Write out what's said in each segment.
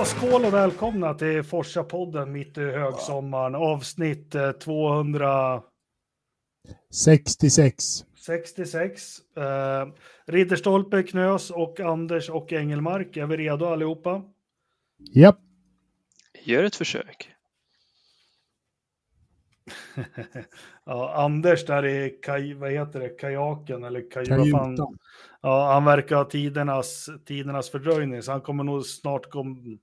Ja, skål och välkomna till Forsa-podden mitt i högsommaren. Avsnitt 200... 66. 66. Eh, Ridderstolpe, Knös och Anders och Engelmark. Är vi redo allihopa? Japp. Gör ett försök. ja, Anders där i kaj, vad heter det, kajaken eller kaj, Kajutan. Ja, han verkar ha tidernas, tidernas fördröjning, så han kommer nog snart kom,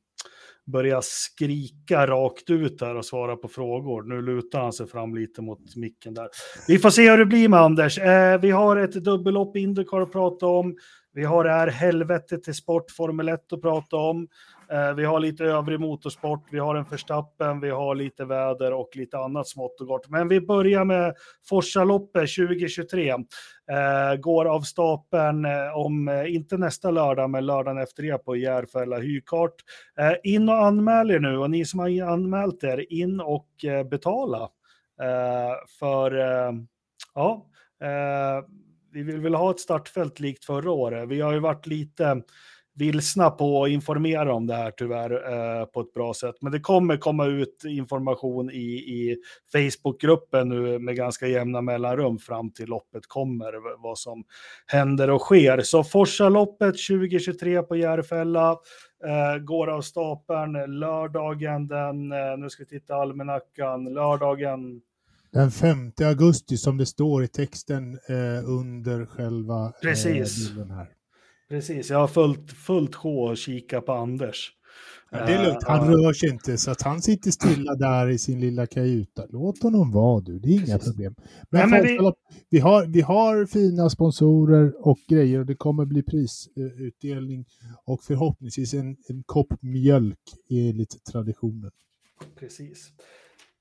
börja skrika rakt ut här och svara på frågor. Nu lutar han sig fram lite mot micken där. Vi får se hur det blir med Anders. Eh, vi har ett dubbellopp Indycar att prata om. Vi har det här helvetet till sport Formel 1 att prata om. Eh, vi har lite övrig motorsport, vi har en förstappen, vi har lite väder och lite annat smått och gott. Men vi börjar med Forsaloppet 2023. Eh, går av stapeln eh, om, eh, inte nästa lördag, men lördagen efter det på Järfälla Hyrkart. Eh, in och anmäl er nu och ni som har anmält er, in och eh, betala. Eh, för, ja, vi vill väl ha ett startfält likt förra året. Vi har ju varit lite vilsna på att informera om det här tyvärr eh, på ett bra sätt. Men det kommer komma ut information i, i Facebookgruppen nu med ganska jämna mellanrum fram till loppet kommer, vad som händer och sker. Så Forsaloppet 2023 på Järfälla eh, går av stapeln lördagen den, eh, nu ska vi titta almanackan, lördagen den 5 augusti som det står i texten eh, under själva Precis. Eh, bilden här. Precis, jag har fullt, fullt sjå och kika på Anders. Ja, det är lugnt, han rör sig inte så att han sitter stilla där i sin lilla kajuta. Låt honom vara du, det är inga Precis. problem. Men, Nej, men vi... vi... har, vi har fina sponsorer och grejer och det kommer bli prisutdelning och förhoppningsvis en, en kopp mjölk enligt traditionen. Precis.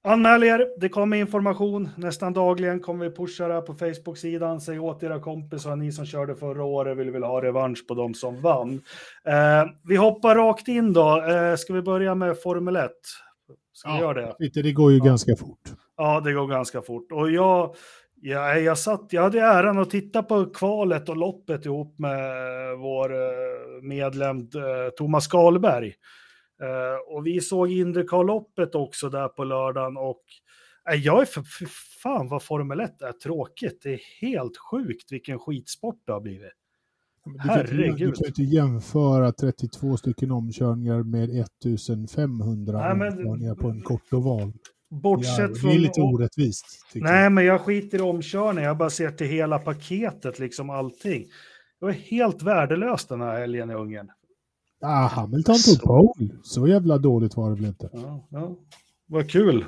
Anmäl er, det kommer information nästan dagligen. Kommer vi pusha det här på Facebook-sidan. Säg åt era kompisar, ni som körde förra året vill väl ha revansch på de som vann. Eh, vi hoppar rakt in då. Eh, ska vi börja med Formel 1? Ska vi göra det? Det går ju ja. ganska fort. Ja, det går ganska fort. Och jag, jag, jag, satt, jag hade äran att titta på kvalet och loppet ihop med vår eh, medlem eh, Thomas Karlberg. Uh, och vi såg Indycar-loppet också där på lördagen och uh, jag är för, för fan vad Formel 1 är tråkigt. Det är helt sjukt vilken skitsport det har blivit. Du Herregud. Kan, du kan inte jämföra 32 stycken omkörningar med 1500 Nej, men, omkörningar på en kort oval. Bortsett ja, från... Det är lite orättvist. Nej, jag. men jag skiter i omkörning. Jag bara ser till hela paketet, liksom allting. Det var helt värdelöst den här helgen i Ungern. Ah, Hamilton tog pole. Så jävla dåligt var det väl inte? Ja, ja. Vad kul.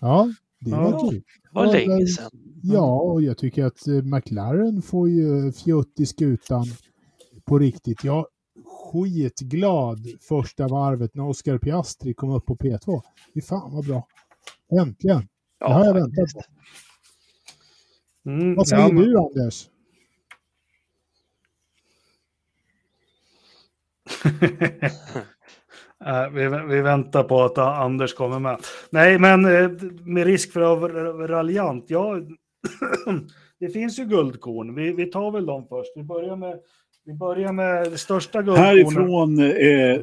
Ja, det var ja, kul. Det var länge sedan. Ja, och jag tycker att eh, McLaren får ju fjutt i skutan på riktigt. Jag skitglad första varvet när Oscar Piastri kom upp på P2. Fy fan vad bra. Äntligen. Ja, det har jag väntat på. Mm, vad säger ja, men... du Anders? Uh, vi, vi, väntar på att Anders kommer med. Nej, men uh, med risk för att vara raljant, ja, det finns ju guldkorn. Vi, vi, tar väl dem först. Vi börjar med, vi börjar med det största guldkornet. Härifrån... Eh,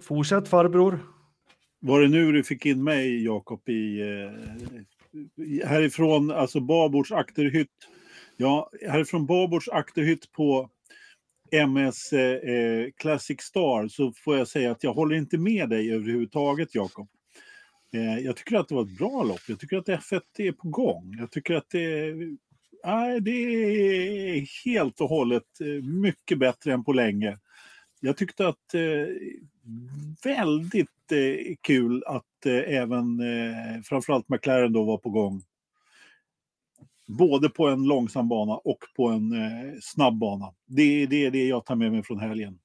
Fortsätt farbror. Var det nu du fick in mig, Jakob, i... Eh, härifrån, alltså Babords akterhytt. Ja, härifrån Babords akterhytt på MS eh, eh, Classic Star så får jag säga att jag håller inte med dig överhuvudtaget, Jakob. Eh, jag tycker att det var ett bra lopp. Jag tycker att F1 är på gång. Jag tycker att det, nej, det är helt och hållet eh, mycket bättre än på länge. Jag tyckte att eh, väldigt eh, kul att eh, även eh, framförallt McLaren då var på gång både på en långsam bana och på en eh, snabb bana. Det, det är det jag tar med mig från helgen.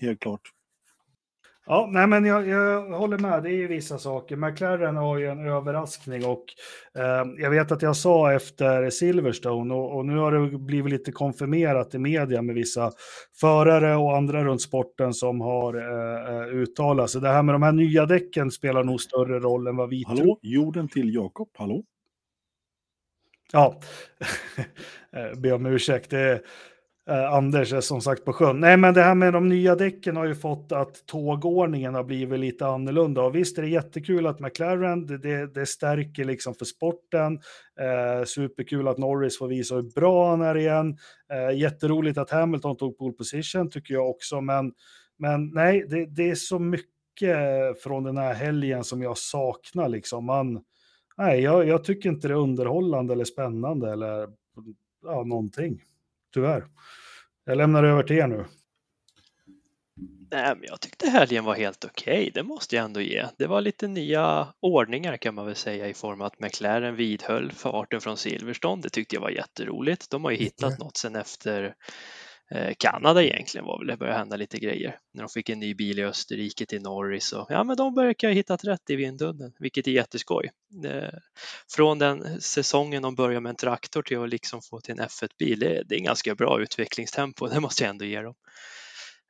Helt klart. Ja, nej, men jag, jag, håller med. Det är ju vissa saker. McLaren har ju en överraskning och eh, jag vet att jag sa efter Silverstone och, och, nu har det blivit lite konfirmerat i media med vissa förare och andra runt sporten som har eh, eh uttalat sig. Det här med de här nya däcken spelar nog större roll än vad vi hallå? tror. Jorden till Jakob, hallå? Ja, eh, be om ursäkt. Det, Eh, Anders är som sagt på sjön. Nej, men det här med de nya däcken har ju fått att tågordningen har blivit lite annorlunda. Och visst är det jättekul att McLaren, det, det, det stärker liksom för sporten. Eh, superkul att Norris får visa hur bra han är igen. Eh, jätteroligt att Hamilton tog pole position tycker jag också. Men, men nej, det, det är så mycket från den här helgen som jag saknar liksom. Man, nej, jag, jag tycker inte det är underhållande eller spännande eller ja, någonting. Tyvärr. Jag lämnar över till er nu. Nej, men jag tyckte helgen var helt okej, okay. det måste jag ändå ge. Det var lite nya ordningar kan man väl säga i form av att McLaren vidhöll farten från Silverstone. Det tyckte jag var jätteroligt. De har ju hittat något sen efter Kanada egentligen var väl det började hända lite grejer när de fick en ny bil i Österrike till Norris och ja, men de verkar ha hittat rätt i vindtunneln, vilket är jätteskoj. Eh, från den säsongen de började med en traktor till att liksom få till en F1-bil, det, det är en ganska bra utvecklingstempo, det måste jag ändå ge dem.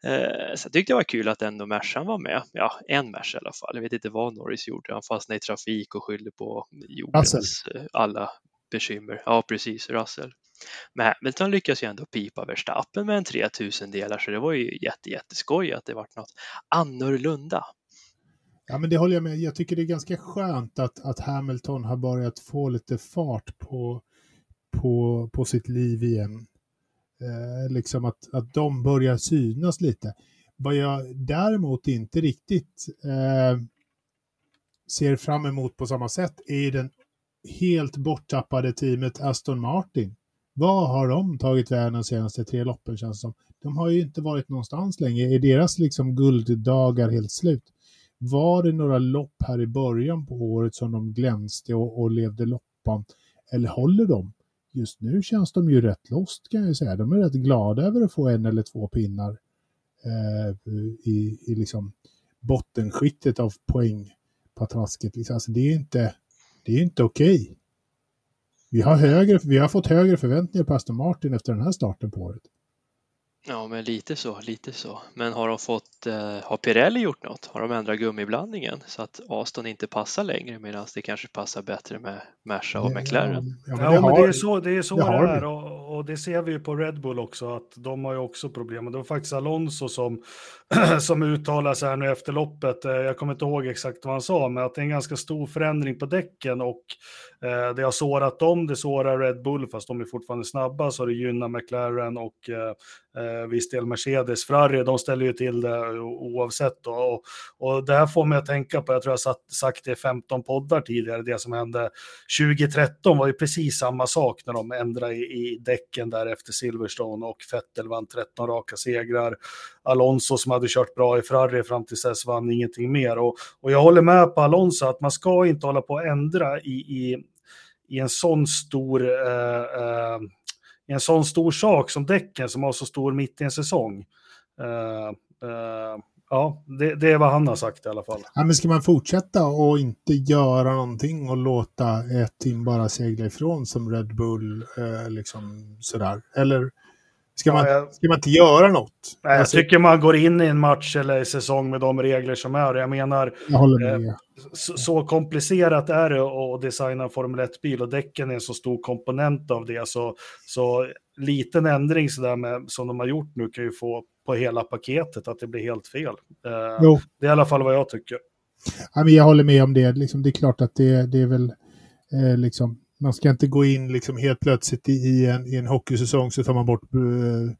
Eh, så jag tyckte det var kul att ändå Mercan var med. Ja, en Merc i alla fall. Jag vet inte vad Norris gjorde. Han fastnade i trafik och skyllde på jordens alla bekymmer. Ja, precis, Russell. Men Hamilton lyckas ju ändå pipa Verstappen med en 3000 delar så det var ju jätte, jätteskoj att det vart något annorlunda. Ja, men det håller jag med. Jag tycker det är ganska skönt att, att Hamilton har börjat få lite fart på, på, på sitt liv igen. Eh, liksom att, att de börjar synas lite. Vad jag däremot inte riktigt eh, ser fram emot på samma sätt är den helt borttappade teamet Aston Martin. Vad har de tagit vägen de senaste tre loppen känns det som? De har ju inte varit någonstans länge. Är deras liksom gulddagar helt slut? Var det några lopp här i början på året som de glänste och, och levde loppan? Eller håller de? Just nu känns de ju rätt lost kan jag säga. De är rätt glada över att få en eller två pinnar eh, i, i liksom bottenskiktet av poäng på trasket. Liksom. Alltså, det är inte, inte okej. Okay. Vi har, högre, vi har fått högre förväntningar på Aston Martin efter den här starten på året. Ja, men lite så, lite så. Men har de fått, eh, har Pirelli gjort något? Har de ändrat gummiblandningen så att Aston inte passar längre medan det kanske passar bättre med Merca och McLaren? Ja, ja, men, det, är så det är, så det, det är och, och, det ser vi ju på Red Bull också att de har ju också problem. Det var faktiskt Alonso som, som uttalade sig här nu efter loppet. Eh, jag kommer inte ihåg exakt vad han sa, men att det är en ganska stor förändring på däcken och eh, det har sårat dem, det sårar Red Bull fast de är fortfarande snabba så det gynnar McLaren och eh, eh, viss del Mercedes. Ferrari, de ställer ju till det eh, oavsett. Då. Och, och det här får mig att tänka på, jag tror jag satt, sagt det i 15 poddar tidigare, det som hände 2013 var ju precis samma sak när de ändrade i, i däcken där efter Silverstone och Vettel vann 13 raka segrar. Alonso som hade kört bra i Ferrari fram till dess vann ingenting mer. Och, och jag håller med på Alonso att man ska inte hålla på att ändra i, i i en sån stor eh, eh, i en sån stor sak som däcken som har så stor mitt i en säsong. Uh, uh, ja, det, det, är vad han har sagt i alla fall. Ja, men ska man fortsätta och inte göra någonting och låta ett team bara segla ifrån som Red Bull, eh, liksom sådär? Eller Ska man, ja, ska man inte göra något? Nej, jag alltså, tycker man går in i en match eller säsong med de regler som är. Jag menar, jag eh, så, så, komplicerat är det att designa en Formel 1-bil och däcken är en så stor komponent av det. Så, så liten ändring så där med, som de har gjort nu kan ju få på hela paketet att det blir helt fel. Eh, det är i alla fall vad jag tycker. Ja, men jag håller med om det. Liksom, det är klart att det, det är väl eh, liksom man ska inte gå in liksom helt plötsligt i en, i en hockeysäsong så tar man bort uh,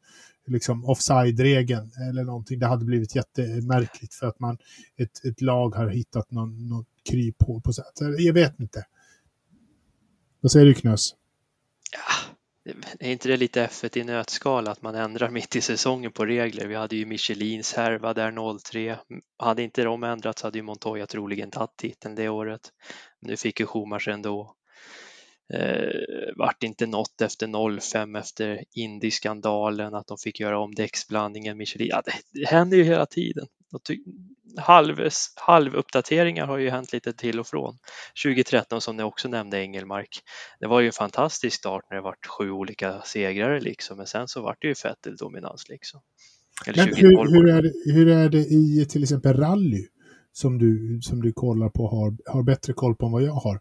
liksom offside-regeln eller någonting. Det hade blivit jättemärkligt för att man, ett, ett lag har hittat någon, någon kryphål på sätt. Jag vet inte. Vad säger du Knös? Ja, är inte det lite F1 i nötskal att man ändrar mitt i säsongen på regler? Vi hade ju Michelins härva där 03. Hade inte de ändrats hade ju Montoya troligen tagit titeln det året. Nu fick ju Schumacher ändå. Eh, vart inte något efter 05 efter Indy-skandalen, att de fick göra om däcksblandningen. Michelin. Ja, det, det händer ju hela tiden. Halv, halvuppdateringar har ju hänt lite till och från. 2013 som ni också nämnde Engelmark. Det var ju en fantastisk start när det vart sju olika segrare liksom, men sen så vart det ju Vettel-dominans liksom. Men hur, hur, är det, hur är det i till exempel rally som du, som du kollar på har, har bättre koll på än vad jag har?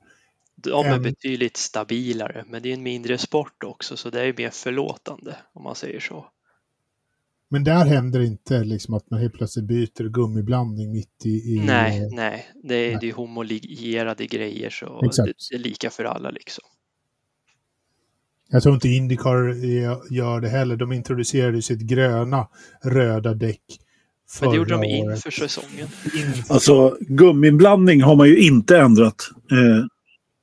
De är betydligt stabilare, men det är en mindre sport också, så det är mer förlåtande om man säger så. Men där händer det inte liksom att man helt plötsligt byter gummiblandning mitt i... i nej, nej, det är, nej. är homologerade grejer så det, det, är lika för alla liksom. Jag tror inte Indycar gör det heller. De introducerade sitt gröna röda däck. Men det gjorde de inför säsongen. Alltså gummiblandning har man ju inte ändrat. Eh.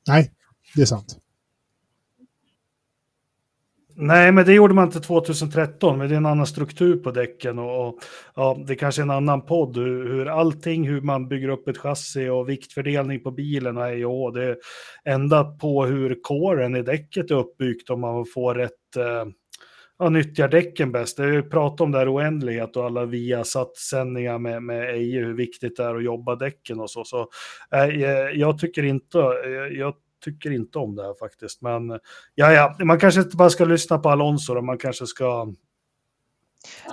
Nej, det är sant. Nej, men det gjorde man inte 2013, men det är en annan struktur på däcken och, och ja, det är kanske en annan podd hur, hur allting, hur man bygger upp ett chassi och viktfördelning på bilen och hej och det är ända på hur kåren i däcket är uppbyggt om man får rätt eh, ja, nyttjar däcken bäst. Det är ju pratat om det här oändlighet och alla Viasat-sändningar med, med EIE, hur viktigt det är att jobba däcken och så. Så äh, jag tycker inte, jag tycker inte om det här faktiskt. Men ja, ja, man kanske inte bara ska lyssna på Alonso, man kanske ska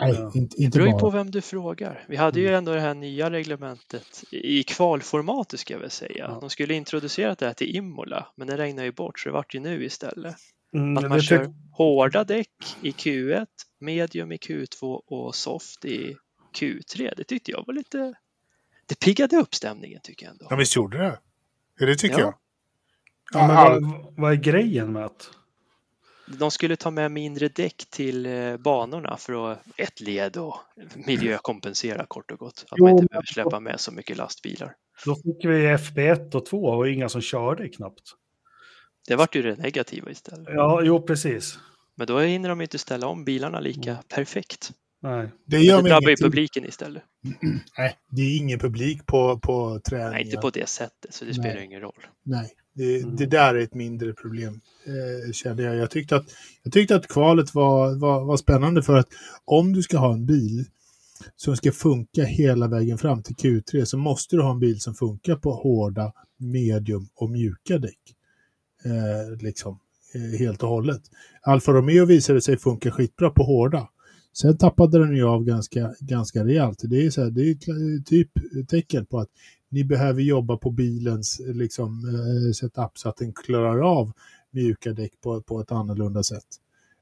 Nej, inte, inte det beror ju på vem du frågar. Vi hade ju mm. ändå det här nya reglementet i kvalformatet ska jag väl säga. De skulle introducera det här till Imola, men det regnade ju bort så det vart ju nu istället. Mm, att man kör hårda däck i Q1, medium i Q2 och soft i Q3. Det tyckte jag var lite... Det piggade upp stämningen tycker jag ändå. Ja, visst gjorde det. Ja, det tycker ja. jag. Ja, men vad, vad är grejen med att? De skulle ta med mindre däck till eh, banorna för att ett led och miljökompensera kort och gott. Att jo, man inte behöver släppa med så mycket lastbilar. Då fick vi FB1 och 2 och inga som körde knappt. Det vart ju det negativa istället. Ja, jo precis. Men då hinner de inte ställa om bilarna lika mm. perfekt. Nej. Det, gör det drabbar ju publiken istället. Nej, det är ingen publik på, på träningen. Nej, inte på det sättet, så det Nej. spelar ingen roll. Nej, det, mm. det där är ett mindre problem, eh, kände jag. Jag tyckte, att, jag tyckte att kvalet var, var, var spännande för att om du ska ha en bil som ska funka hela vägen fram till Q3 så måste du ha en bil som funkar på hårda, medium och mjuka däck. Eh, liksom, eh, helt och hållet. Alfa Romeo visade sig funka skitbra på hårda. Sen tappade den ju av ganska, ganska rejält. Det är, så här, det är eh, typ tecken på att ni behöver jobba på bilens eh, liksom, eh, setup så att den klarar av mjuka däck på, på ett annorlunda sätt.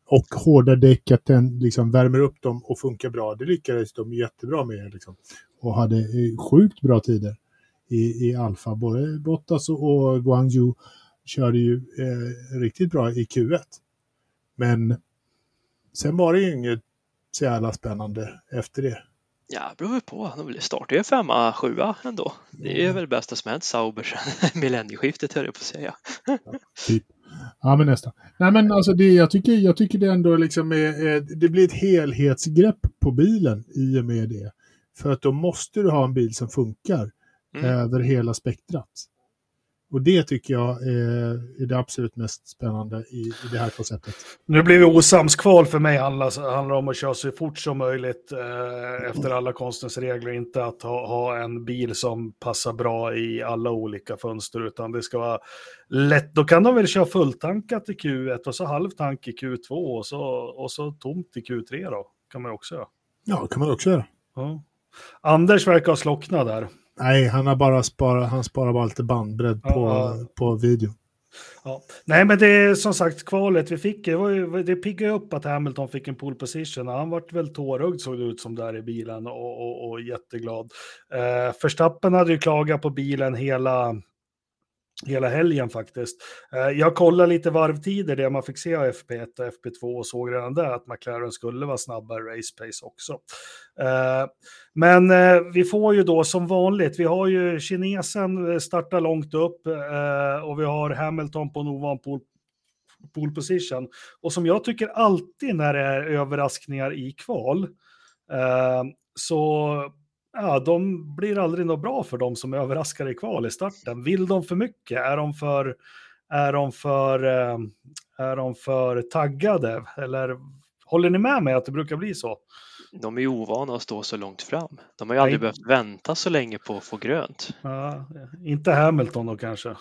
Och hårda däck, att den liksom värmer upp dem och funkar bra. Det lyckades de jättebra med. Liksom. Och hade eh, sjukt bra tider i, i Alfa. Både Bottas och Guangzhou körde ju eh, riktigt bra i Q1. Men sen var det ju inget så jävla spännande efter det. Ja, det beror på. De startar ju femma, sjua ändå. Det är väl bästa som hänt Sauber sedan millennieskiftet höll jag på att säga. Ja, typ. Ja, men nästan. Nej, men alltså det, jag, tycker, jag tycker det ändå liksom är, det blir ett helhetsgrepp på bilen i och med det. För att då måste du ha en bil som funkar mm. över hela spektrat. Och det tycker jag är, är det absolut mest spännande i, i det här konceptet. Nu blir det osams kval för mig. Handlar, handlar om att köra så fort som möjligt eh, efter alla konstens regler. Inte att ha, ha, en bil som passar bra i alla olika fönster, utan det ska vara lätt. Då kan de väl köra fulltankat i Q1 och så halvtank i Q2 och så, och så tomt i Q3 då. Kan man också göra. Ja, kan man också göra. Ja. Anders verkar ha slocknat där. Nej, han har bara sparat, han sparar bara lite bandbredd på, ja. på video. Ja. Nej, men det är som sagt kvalet vi fick. Det, var ju, det piggade upp att Hamilton fick en pole position. Han vart väl tårögd såg det ut som där i bilen och, och, och jätteglad. Eh, Förstappen hade ju klagat på bilen hela hela helgen faktiskt. Eh, jag kollade lite varvtider, det man fick se av FP1 och FP2 och såg redan där att McLaren skulle vara snabbare race pace också. Eh, men eh, vi får ju då som vanligt, vi har ju kinesen startar långt upp och vi har Hamilton på en ovan pole, pole position. Och som jag tycker alltid när det är överraskningar i kval, så ja, de blir aldrig något bra för de som överraskar i kval i starten. Vill de för mycket? Är de för, är de för, eh, är de för taggade? Eller håller ni med mig att det brukar bli så? De är ju ovana att stå så långt fram. De har ju aldrig Nej. behövt vänta så länge på att få grönt. Ja, inte Hamilton då kanske.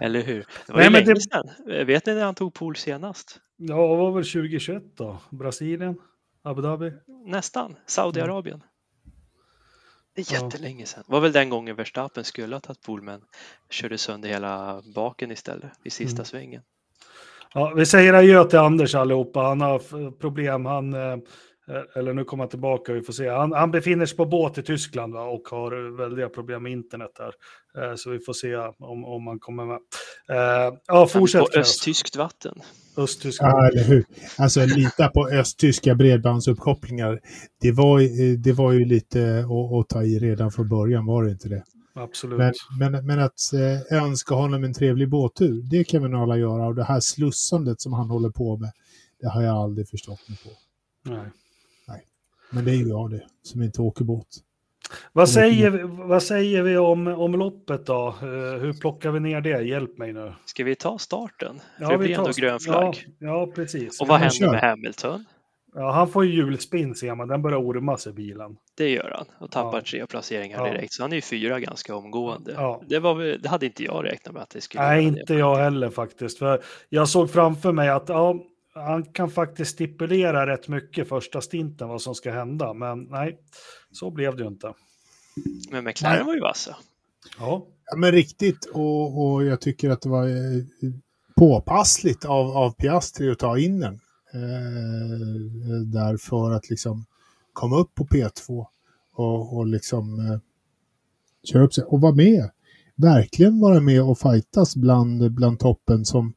Eller hur? Det var Nej, ju länge det... sedan. Vet ni när han tog pool senast? Ja, det var väl 2021 då? Brasilien? Abu Dhabi? Nästan. Saudiarabien. Det är jättelänge sedan. Det var väl den gången Verstappen skulle ha tagit pol men körde sönder hela baken istället i sista mm. svängen. Ja, vi säger adjö till Anders allihopa. Han har problem. Han, eh, Eller nu kommer han tillbaka, vi får se. Han, han befinner sig på båt i Tyskland va, och har väldiga problem med internet där. Eh, Så vi får se om, om han kommer med. Eh, Ja, fortsätt. på östtyskt vatten. Östtyskland. Ja, eller hur? Alltså lita på östtyska bredbandsuppkopplingar. Det var, eh, det var ju lite att, att ta i redan från början, var det inte det? Absolut. Men, men, men att eh, önska honom en trevlig båttur, det kan vi nog alla göra. Och det här slussandet som han håller på med, det har jag aldrig förstått mig på. Nej. Men det är ju jag det, som inte åker båt. Vad säger, vi, vad säger vi om, om loppet då? Eh, hur plockar vi ner det? Hjälp mig nu. Ska vi ta starten? Ja, det vi blir ändå tar- grön flagg. Ja, ja precis. Och vad händer kör. med Hamilton? Ja, han får ju hjulspinn ser man, den börjar orma sig bilen. Det gör han och tappar Ja. tre placeringar Ja. direkt. Så han är ju fyra ganska omgående. Ja. Det, var, det hade inte jag räknat med att det skulle Nej, göra det. inte jag heller faktiskt. För jag såg framför mig att ja, han kan faktiskt stipulera rätt mycket första stinten vad som ska hända. Men nej, så blev det ju inte. Men McLaren Nej. var ju vassa. Ja, Ja, men riktigt, och, och jag tycker att det var eh, påpassligt av, av Piastri att ta in den. Eh, där för att liksom komma upp på P2 och, och liksom eh, köra upp sig och vara med. Verkligen vara med och fightas bland, bland toppen som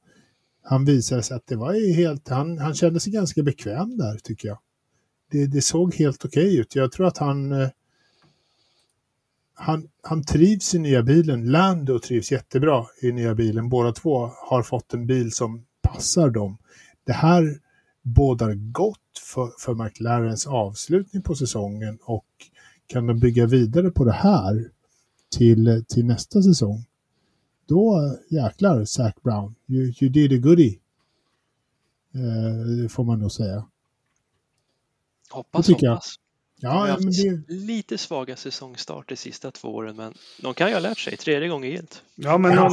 han visade sig att det var ju helt, han, han kände sig ganska bekväm där tycker jag. Det, det såg helt okej ut. Jag tror att han eh, han, han trivs i nya bilen. Lando trivs jättebra i nya bilen. Båda två har fått en bil som passar dem. Det här bådar gott för, för McLarens avslutning på säsongen och kan de bygga vidare på det här till, till nästa säsong, då jäklar Zac Brown, you, you did a goodie. Eh, får man nog säga. Hoppas, Det hoppas. De Ja, har ja haft men det, lite svaga säsongstart de sista två åren, men de kan ju ha lärt sig. Tredje gången gillt. ja men Ja.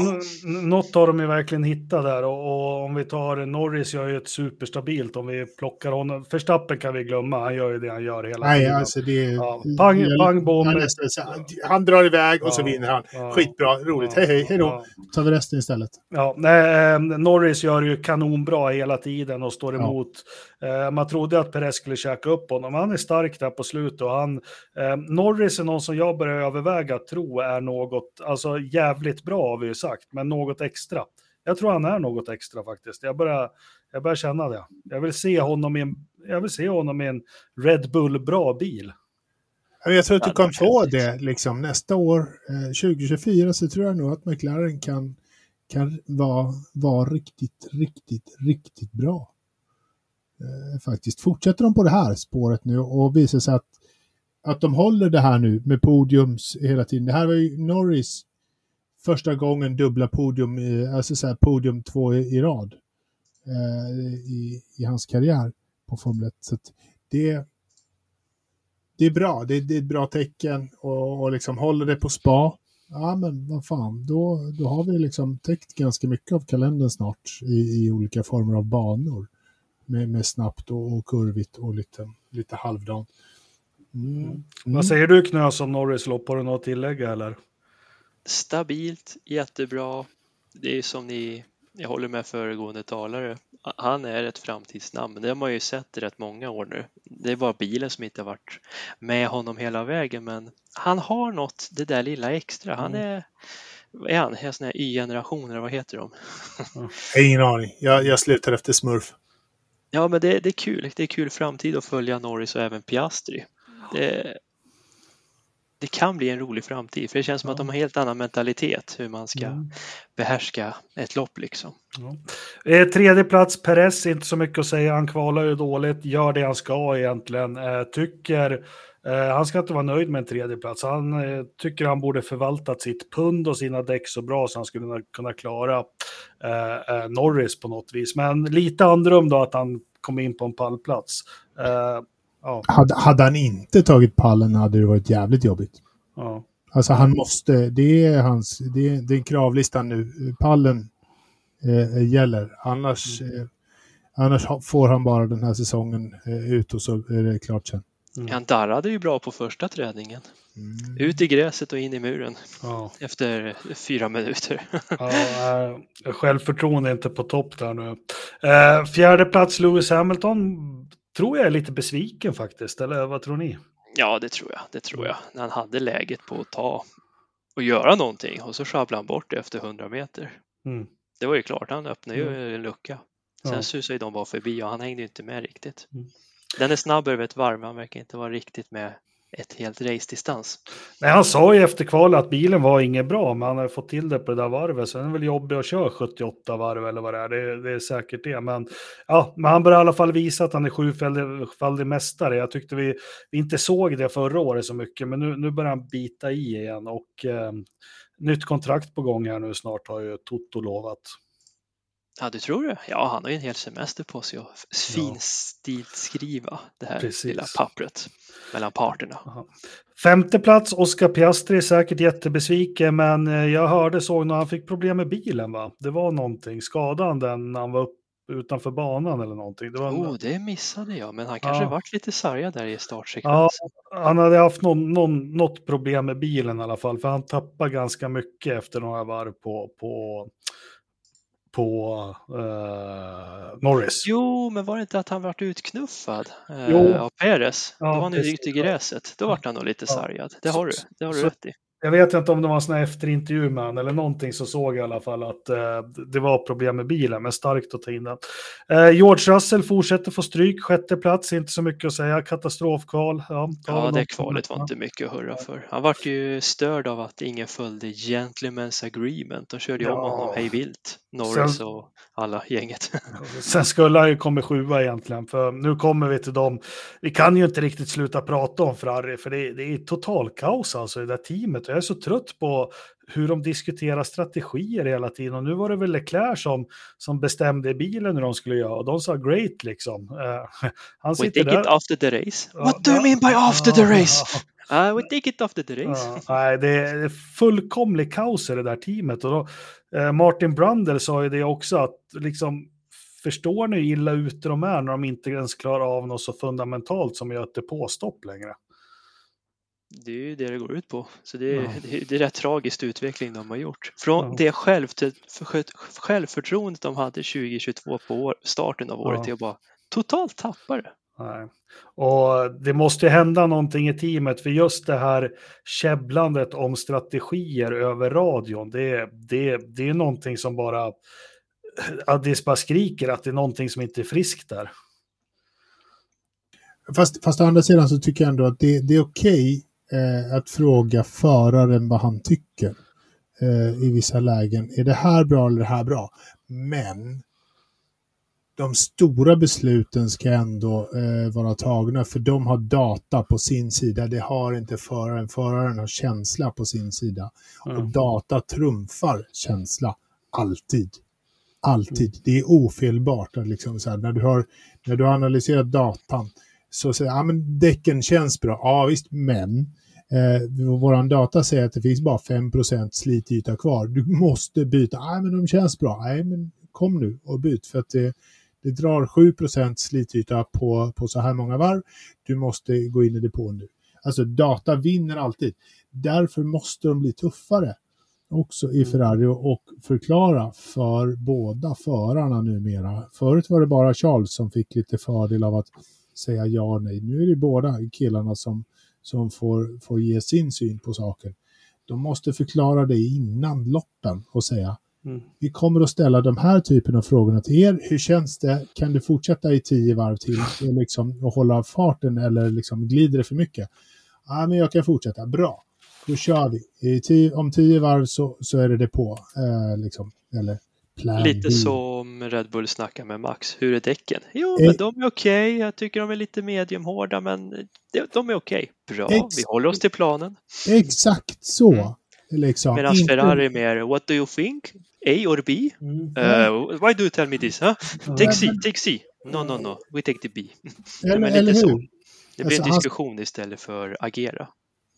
något har de ju verkligen hittat där. Och, och om vi tar Norris gör ju ett superstabilt. Om vi plockar honom. Förstappen kan vi glömma. Han gör ju det han gör hela nej, tiden. alltså det Ja, pang- pang, bom. så- han, han drar iväg och så Ja, vinner han. ja, Skitbra, roligt. ja, hej, hej, hej då. ja. tar vi resten istället. Ja, nej, eh, Norris gör ju kanonbra hela tiden och står Ja. emot. Eh, man trodde att Perez skulle käka upp honom. Han är stark där på slutet och han, eh, Norris är någon som jag börjar överväga att tro är något, alltså jävligt bra har vi ju sagt, men något extra. Jag tror han är något extra faktiskt. Jag börjar, jag börjar känna det. Jag vill se honom i en, jag vill se honom i en Red Bull bra bil. Ja, Jag tror att du kan få det liksom nästa år, eh, 2024, så tror jag nog att McLaren kan, kan vara, vara riktigt, riktigt, riktigt bra. Eh, faktiskt. Fortsätter de på det här spåret nu och visar sig att, att de håller det här nu med podiums hela tiden. Det här var ju Norris första gången dubbla podium, i- alltså så här podium två i, i rad eh, i, i hans karriär på Formel 1. Så att det, det är bra, det är, det är ett bra tecken och, och liksom håller det på spa. Ja men vad fan, då, då har vi liksom täckt ganska mycket av kalendern snart i, i olika former av banor. Med, med snabbt och, och kurvigt och lite, lite halvdant. Mm. Mm. Vad säger du Knös om Norris lopp? Har du något att tillägga eller? Stabilt, jättebra. Det är som ni, jag håller med föregående talare. Han är ett framtidsnamn, det har man ju sett i rätt många år nu. Det är bara bilen som inte har varit med honom hela vägen, men han har något, det där lilla extra. Han är, vad är han, är sån här Y-generationer, vad heter de? Ingen aning, jag, jag slutar efter smurf. Ja, men det, det är kul. Det är kul framtid att följa Norris och även Piastri. Det, det kan bli en rolig framtid, för det känns som att de har helt annan mentalitet hur man ska Mm. behärska ett lopp liksom. Eh, tredje plats, Perez, inte så mycket att säga. Han kvalar ju dåligt, gör det han ska egentligen. Eh, tycker, han ska inte vara nöjd med en tredje plats. Han eh, tycker han borde förvaltat sitt pund och sina däck så bra så han skulle kunna- klara eh, eh, Norris på något vis. Men lite andrum då att han kom in på en pallplats. Eh, ja, Hade, hade han inte tagit pallen hade det varit jävligt jobbigt. ja. Alltså han måste, det är hans, det är, det är kravlistan nu. Pallen eh, gäller. Annars, eh, annars får han bara den här säsongen eh, ut och så är det klart sen. Mm. Han darrade ju bra på första träningen. Mm. Ut i gräset och in i muren ja. efter fyra minuter. Ja, äh, självförtroende är inte på topp där nu. Eh, fjärde plats Lewis Hamilton. tror jag är lite besviken faktiskt, eller vad tror ni? Ja, det tror jag. Det tror jag. När han hade läget på att ta och göra någonting och så sjabblade han bort det efter 100 meter. Mm. Det var ju klart, han öppnade ju Mm. en lucka. Sen Ja. susade de bara förbi och han hängde ju inte med riktigt. Den är snabb över ett varv, men han verkar inte vara riktigt med ett helt race-distans. Nej, han sa ju efter kvalet att bilen var inget bra, men han har fått till det på det där varvet. Så den är väl jobbig att köra 78 varv eller vad det är. Det, det är säkert det. Men, ja, men han börjar i alla fall visa att han är sjufaldig mästare. Jag tyckte vi, vi inte såg det förra året så mycket, men nu, nu börjar han bita i igen. Och eh, nytt kontrakt på gång här nu snart har ju Toto lovat. Ja, du tror det? Ja, han har ju en hel semester på sig att finstilskriva det här Precis. lilla pappret mellan parterna. Femte plats, Oscar Piastri är säkert jättebesviken, men eh, jag hörde, såg när han fick problem med bilen va? Det var någonting, skadade han den när han var upp, utanför banan eller någonting? Det var en, Oh, det missade jag, men han kanske Ja. varit lite sargad där i startsekvensen. Han hade haft någon, någon, något problem med bilen i alla fall, för han tappade ganska mycket efter några varv på, på, på eh, Norris. Jo, men var det inte att han vart utknuffad eh, av Perez? Ja, Då var han ju i gräset. Då vart han nog lite Ja. sargad. Det har du, det har du Så- rätt i. Jag vet inte om det var en sån här efterintervju med han eller någonting så såg jag i alla fall att eh, det var problem med bilen, men starkt att ta in den. Eh, George Russell fortsätter få stryk, sjätte plats, inte så mycket att säga, katastrofkval. Ja, Ja, det kvalet var inte mycket att hurra för. Han vart ju störd av att ingen följde Gentlemen's Agreement. De körde ju om Ja. honom hej vilt. Norris Sen- och alla gänget. Sen skulle han ju kommit sjua egentligen, för nu kommer vi till dem. Vi kan ju inte riktigt sluta prata om Ferrari, för det, det är total kaos alltså i det där teamet. Jag är så trött på hur de diskuterar strategier hela tiden. Och nu var det väl Leclerc som, som bestämde i bilen hur de skulle göra. Och de sa great liksom. Eh, han We sitter take där. it after the race. Ja, What do you mean by after the ja, race? Uh, we take it after the race. Ja, nej, det är fullkomlig kaos i det där teamet. Och då, eh, Martin Brundle sa ju det också, att liksom, förstår ni hur illa ute de är när de inte ens klarar av något så fundamentalt som att göra ett depåstopp längre? Det är ju det det går ut på. Så det är, Ja. det är, det är rätt tragisk utveckling de har gjort. Från Ja. det själv, för, självförtroendet de hade 2022 på år, starten av året Ja. till att bara totalt tappa det. Nej. Och det måste ju hända någonting i teamet, för just det här käbblandet om strategier över radion, det, det, det är någonting som bara, att det bara skriker att det är någonting som inte är friskt där. Fast, fast å andra sidan så tycker jag ändå att det, det är okej eh, att fråga föraren vad han tycker eh, i vissa lägen. Är det här bra eller det här bra? Men de stora besluten ska ändå eh, vara tagna för de har data på sin sida. Det har inte föraren. Föraren har känsla på sin sida. Och Mm. data trumfar känsla. Alltid. Alltid. Det är ofelbart. Liksom så här, när, du har, när du har analyserat datan så säger ja men däcken känns bra. Ja visst, men eh, våran data säger att det finns bara 5% slityta kvar. Du måste byta. Nej men de känns bra. Nej men kom nu och byt för att det, det drar 7% slityta på, på så här många varv. Du måste gå in i depån nu. Alltså data vinner alltid. Därför måste de bli tuffare också i Ferrari och och förklara för båda förarna numera. Förut var det bara Charles som fick lite fördel av att säga ja och nej. Nu är det båda killarna som, som får, får ge sin syn på saken. De måste förklara det innan loppen och säga Mm. vi kommer att ställa de här typen av frågorna till er. Hur känns det? Kan du fortsätta i tio varv till och, liksom, och hålla farten eller liksom, glider det för mycket? Ja, men jag kan fortsätta. Bra, då kör vi. I tio, om tio varv så, så är det det på. Eh, liksom. Eller plan Lite B. som Red Bull snackar med Max. Hur är däcken? Jo, Eh. men de är okej. Jag tycker de är lite mediumhårda, men de, är okej. Bra, Ex- vi håller oss till planen. Exakt så. Mm. Liksom. Medan Inte- Ferrari är mer, what do you think? A or B? Mm. Uh, why do you tell me this? Huh? Take Ja, C, men- take C. No, no, no, we take the B. Eller, eller lite så. hur? Det blir Alltså, en han- diskussion istället för agera.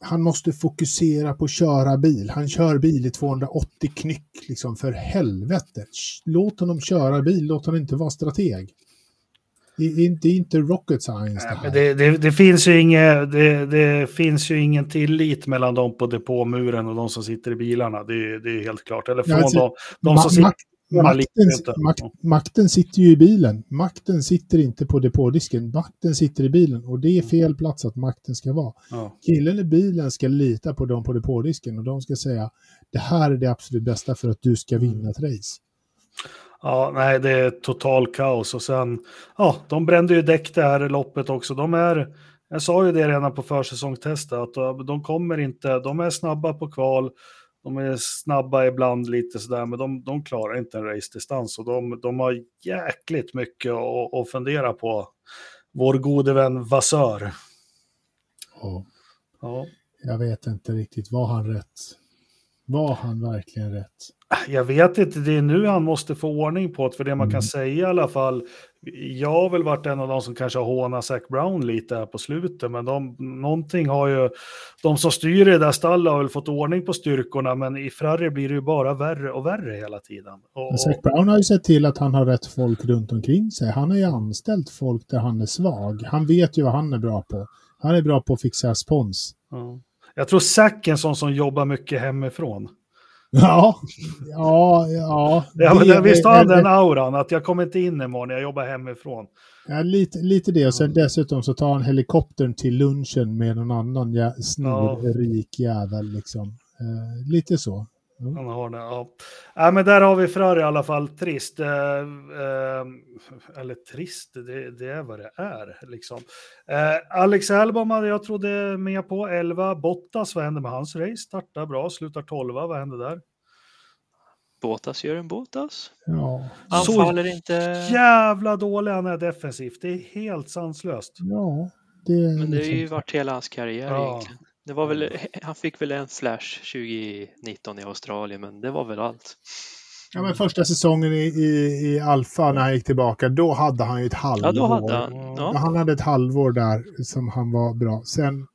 Han måste fokusera på att köra bil. Han kör bil i 280 knyck, liksom för helvete. Låt honom köra bil, låt honom inte vara strateg. Det är inte, inte rocket science det här. det, det, det, finns ju inge, det, det finns ju ingen tillit mellan dem på depåmuren och de som sitter i bilarna. Det, är helt klart. Eller från Ja, alltså, de, de som sitter... Makten, makt, makten sitter ju i bilen. Makten sitter inte på depådisken. Makten sitter i bilen och det är fel plats att makten ska vara. Ja. Killen i bilen ska lita på dem på depådisken och de ska säga det här är det absolut bästa för att du ska vinna ett race. Ja, nej, det är total kaos. Och sen, ja, de brände ju däck det här loppet också. De är, jag sa ju det redan på försäsongstestet, att de kommer inte, de är snabba på kval, de är snabba ibland lite sådär, men de, de klarar inte en race-distans. Och de, de har jäkligt mycket att, att fundera på. Vår gode vän Vassör. Och Ja. jag vet inte riktigt, var han rätt? Var han verkligen rätt? Jag vet inte, det är nu han måste få ordning på det, för det man kan Mm. säga i alla fall. Jag har väl varit en av de som kanske har hånat Zac Brown lite här på slutet, men de, någonting har ju, de som styr i det där stallet har väl fått ordning på styrkorna, men i Ferrari blir det ju bara värre och värre hela tiden. Och, Men Zac Brown har ju sett till att han har rätt folk runt omkring sig. Han har ju anställt folk där han är svag. Han vet ju vad han är bra på. Han är bra på att fixa spons. ja. Jag tror Zac är en sån som jobbar mycket hemifrån. Ja, ja, ja. Ja, men Det visst har han den auran, att jag kommer inte in imorgon, jag jobbar hemifrån. Ja, lite, lite det. Och sen dessutom så tar han helikoptern till lunchen med någon annan jä snorrik jävel. Liksom. Eh, lite så. Han har det, ja. ja. men där har vi Ferrari i alla fall, trist. Eh, eh, eller trist, det, det är vad det är. Liksom. Eh, Alex Albon hade jag trodde med på, 11. Bottas, vad hände med hans race? Startar bra, slutar 12, vad hände där? Båtas gör en Båtas. Ja, Anfaller inte. Jävla dålig han är defensivt, det är helt sanslöst. ja. Det, är Men det har ju liksom- varit hela hans karriär Ja. egentligen. Det var väl, han fick väl en flash 2019 i Australien, men det var väl allt. Ja, men första säsongen i, i, i Alfa när han gick tillbaka, då hade han ju ett halvår. Ja, då hade han. Ja, Ja. Han hade ett halvår där som han var bra. Sen,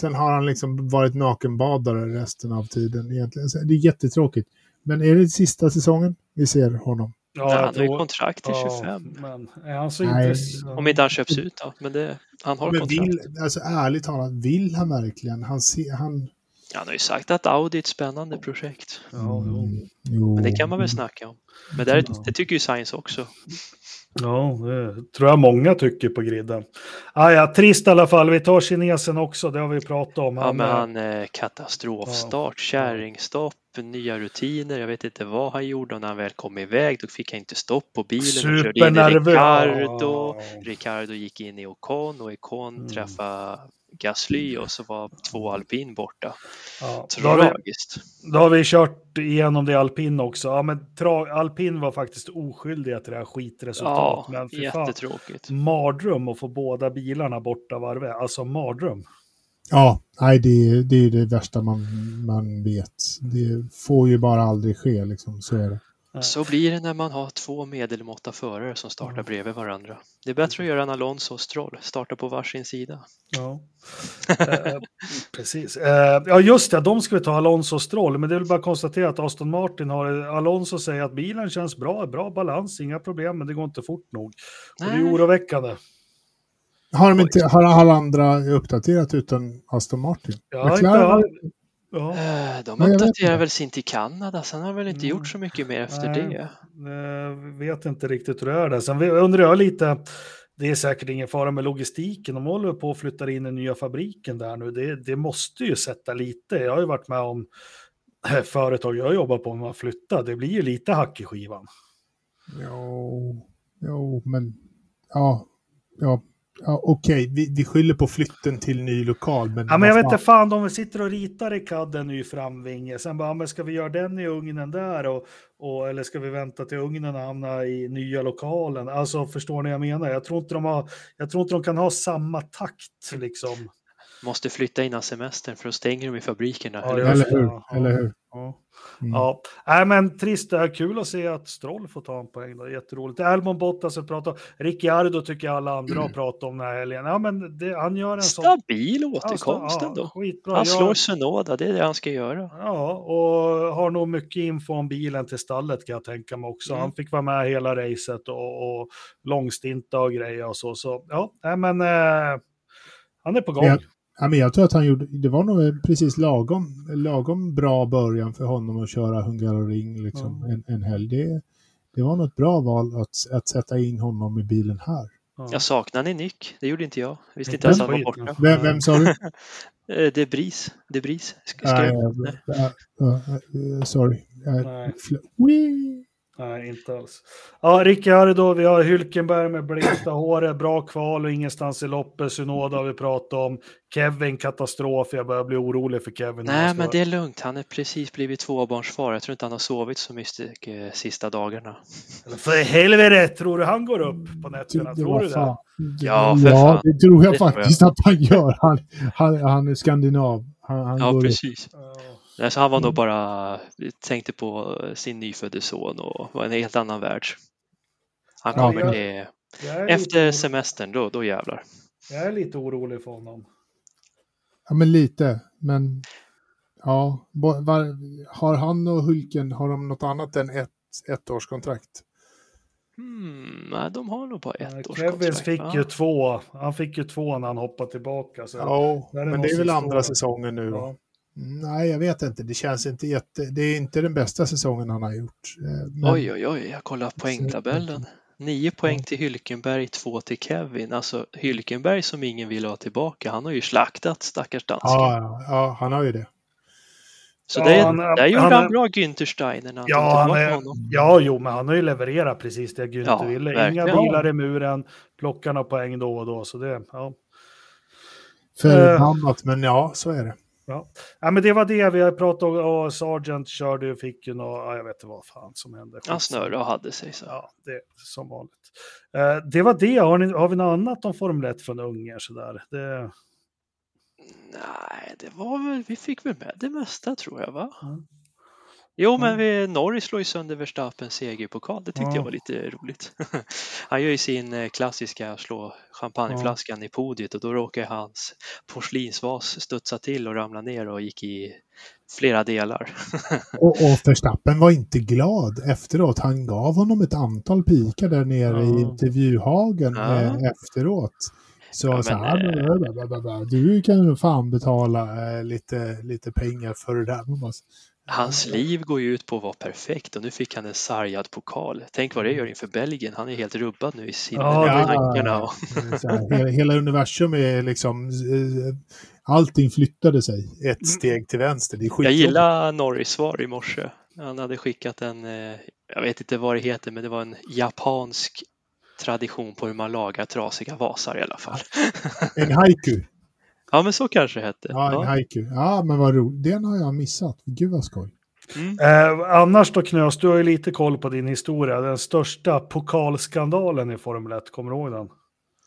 sen har han liksom varit nakenbadare resten av tiden egentligen. Så det är jättetråkigt. Men är det sista säsongen vi ser honom? Ja, Nej, han har ju kontrakt till ja, 25. men är han så Nej. intressant? Om inte han köps ut då. Men det, han har Men vill, alltså ärligt talat, vill han verkligen? Han, ser, han, Han har ju sagt att Audi är ett spännande projekt. Mm, jo. Men det kan man väl snacka om. Men det, är, det tycker ju Science också. Ja, det tror jag många tycker på griden. Ah, ja, trist i alla fall. Vi tar kinesen också, det har vi pratat om. Ja, men eh, han eh, katastrofstart, kärringstopp, nya rutiner. Jag vet inte vad han gjorde och när han väl kom iväg då fick han inte stopp på bilen. Supernervös. Ricardo. Ja. Ricardo gick in i Ocon och Ocon Mm. träffade Gasly och så var två alpin borta. Ja, då, har vi, Tragiskt. då har vi kört igenom det alpin också. Ja, men tra, alpin var faktiskt oskyldiga till det här skitresultatet. Ja, men fan, jättetråkigt. mardröm att få båda bilarna borta varvet. Alltså mardröm. Ja, nej, det, är- det är det värsta man, man vet. Det får ju bara aldrig ske, liksom. så är det. Så blir det när man har två medelmåtta förare som startar bredvid varandra. Det är bättre att göra en Alonso och Stroll, starta på varsin sida. Ja. eh, precis. Eh, ja, just det, de ska vi ta Alonso och Stroll, men det är väl bara att konstatera att Aston Martin har, Alonso säger att bilen känns bra, bra balans, inga problem, men det går inte fort nog. Och det är oroväckande. Har, de inte, har alla andra uppdaterat utan Aston Martin? Ja, McLaren inte- Ja, Eh, De jag uppdaterar inte. väl sin till Kanada, sen har de väl inte Mm. gjort så mycket mer efter Nej. det. eh, vet inte riktigt hur det är där. Sen undrar jag lite, det är säkert ingen fara med logistiken, de håller på att flytta in den nya fabriken där nu. Det, det måste ju sätta lite, jag har ju varit med om företag jag jobbar på med att flytta, det blir ju lite hack i skivan. Jo, jo, men ja, ja, ja okej, vi, vi skyller på flytten till ny lokal. Men, Ja, men jag vet inte fan, de sitter och ritar i CAD en ny framvinge. Sen bara, men ska vi göra den i ugnen där? Och, och, eller ska vi vänta till ugnen hamnar i nya lokalen? Alltså, förstår ni vad jag menar? Jag tror inte de, har, jag tror inte de kan ha samma takt liksom. Måste flytta innan semestern för att stänga dem i fabrikerna. Ja, eller? Eller hur? ja. Eller hur? Ja. Mm. Ja, nej men trist, det är kul att se att Stroll får ta en poäng då, jätteroligt. Albon Bottas att prata om, Ricciardo tycker jag alla andra har pratat om den här helgen. Ja men det, han gör en sån... Stabil återkomst Ja, ändå. skitbra. Han slår Jag- Sunoda, det är det han ska göra. Ja, och har nog mycket info om bilen till stallet kan jag tänka mig också. Mm. Han fick vara med hela racet och, och långstinta och grejer och så. Så ja, nej, men eh, han är på gång. Ja. Ja, men jag tror att han gjorde, det var nog precis lagom, lagom bra början för honom att köra Hungaroring liksom, Mm. en, en helg. Det, det var nog ett bra val att, att sätta in honom i bilen här. Ja. Jag saknar ni Nick? Det gjorde inte jag. Visste Inte inte ens att han var borta. Vem, vem sa du? Eh, Det är Bris. Det är Bris. Sk- Nej, skrev. jag- jag- jag- sorry. Jag- Nej. inte alls. Ja, Ricciardo, vi har Hylkenberg med blekta håret, bra kval och ingenstans i loppet. Synoda har vi pratat om. Kevin, katastrof. Jag börjar bli orolig för Kevin. Nej, men det är lugnt. Han är precis blivit tvåbarnsfar. Jag tror inte han har sovit så mycket eh, sista dagarna. För helvete, tror du han går upp på nätterna? Tror du det? Ja, för ja, det tror jag faktiskt att han gör. Han, han, han är skandinav. Han, han Ja, går upp. Ja. Nej, så han var nog Mm. bara, tänkte på sin nyfödde son och var en helt annan värld. Han Ja, kommer jag- till, efter orolig, semestern, då, då jävlar. jag är lite orolig för honom. Ja, men lite. Men ja, var, har han och Hulken, har de något annat än ett ettårskontrakt? Hmm, nej, de har nog bara ett års Kevins kontrakt, fick va? ju två. Han fick ju två när han hoppade tillbaka. Så. Ja, men det är väl andra säsongen nu. Ja. Nej, jag vet inte. Det känns inte jätte... Det är inte den bästa säsongen han har gjort. Eh, Men, Oj, oj, oj, jag kollar poängtabellen. Nio poäng till Hylkenberg, två till Kevin. Alltså Hylkenberg som ingen vill ha tillbaka, han har ju slaktat stackars dansken. Ja, ja, han har ju det. Så Ja, det, han- där gjorde han han, är- bra Günther Steiner när han Ja, han är, honom. ja, jo, men han har ju levererat precis det Günther Ja, ville. Inga verkligen. bilar i muren, plockar några poäng då och då. Så det, ja. Förbannat, men ja, så är det. Ja. ja, men det var det vi har pratat om. Och Sargent körde och fick ju något, ja, jag vet inte vad fan som hände. Han snurrade och hade sig så. Ja, det som vanligt. Eh, det var det. Har, ni, har vi något annat om Formel 1 från Ungern sådär? Det, Nej, det var väl, vi fick väl med det mesta tror jag va? Mm. Jo, men vi, Norris slår ju sönder Verstappens segerpokal. Det tyckte Ja. jag var lite roligt. Han gör ju sin eh, klassiska slå champagneflaskan i podiet och då råkar hans porslinsvas studsa till och ramla ner och gick i flera delar. Och, och Verstappen var inte glad efteråt. Han gav honom ett antal pikar där nere i Ja. intervjuhagen Ja. eh, efteråt. Så, Ja, så men, här, bla, bla, bla. du kan ju fan betala lite, lite pengar för det där. Man bara, Hans liv går ju ut på att vara perfekt och nu fick han en sargad pokal. Tänk vad det gör inför Belgien. Han är helt rubbad nu i sina Ja, tankarna. Och, hela, universum är liksom... eh, Allting flyttade sig ett steg till vänster. Det är jag gillar Norris svar i morse. Han hade skickat en, eh, jag vet inte vad det heter, men det var en japansk tradition på hur man lagar trasiga vasar i alla fall. En haiku. Ja, men så kanske det hette. Ja, en Ja. haiku. Ja, men vad roligt. Den har jag missat. Gud vad skoj. Mm. eh, annars då Knös, du har ju lite koll på din historia. Den största pokalskandalen i Formel 1, kommer du ihåg den?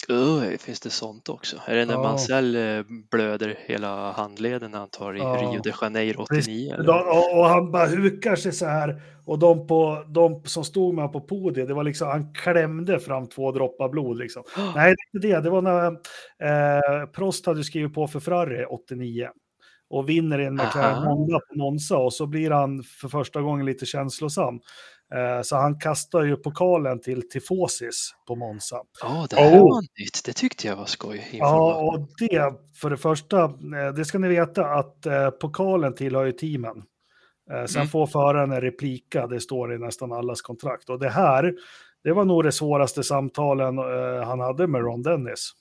Uh, finns det sånt också? Är det när Ja. Mansell eh, blöder hela handleden när han tar i Ja. Rio de Janeiro 89? Eller? Och, och han bara hukar sig så här. Och de, på, de som stod med på podiet, det var liksom, han klämde fram två droppar blod. Liksom. Nej, det det. Det var när eh, Prost hade skrivit på för Ferrari 89 och vinner en McLaren. Honda på Monza och så blir han för första gången lite känslosam. Eh, så han kastar ju pokalen till Tifosis på Monza. Ja, det här Oh. var nytt. Det tyckte jag var skoj. Ja, och det för det första, eh, det ska ni veta att eh, pokalen tillhör ju teamen. Sen Mm. får föraren en replika, det står i nästan allas kontrakt. Och det här, det var nog det svåraste samtalen han hade med Ron Dennis.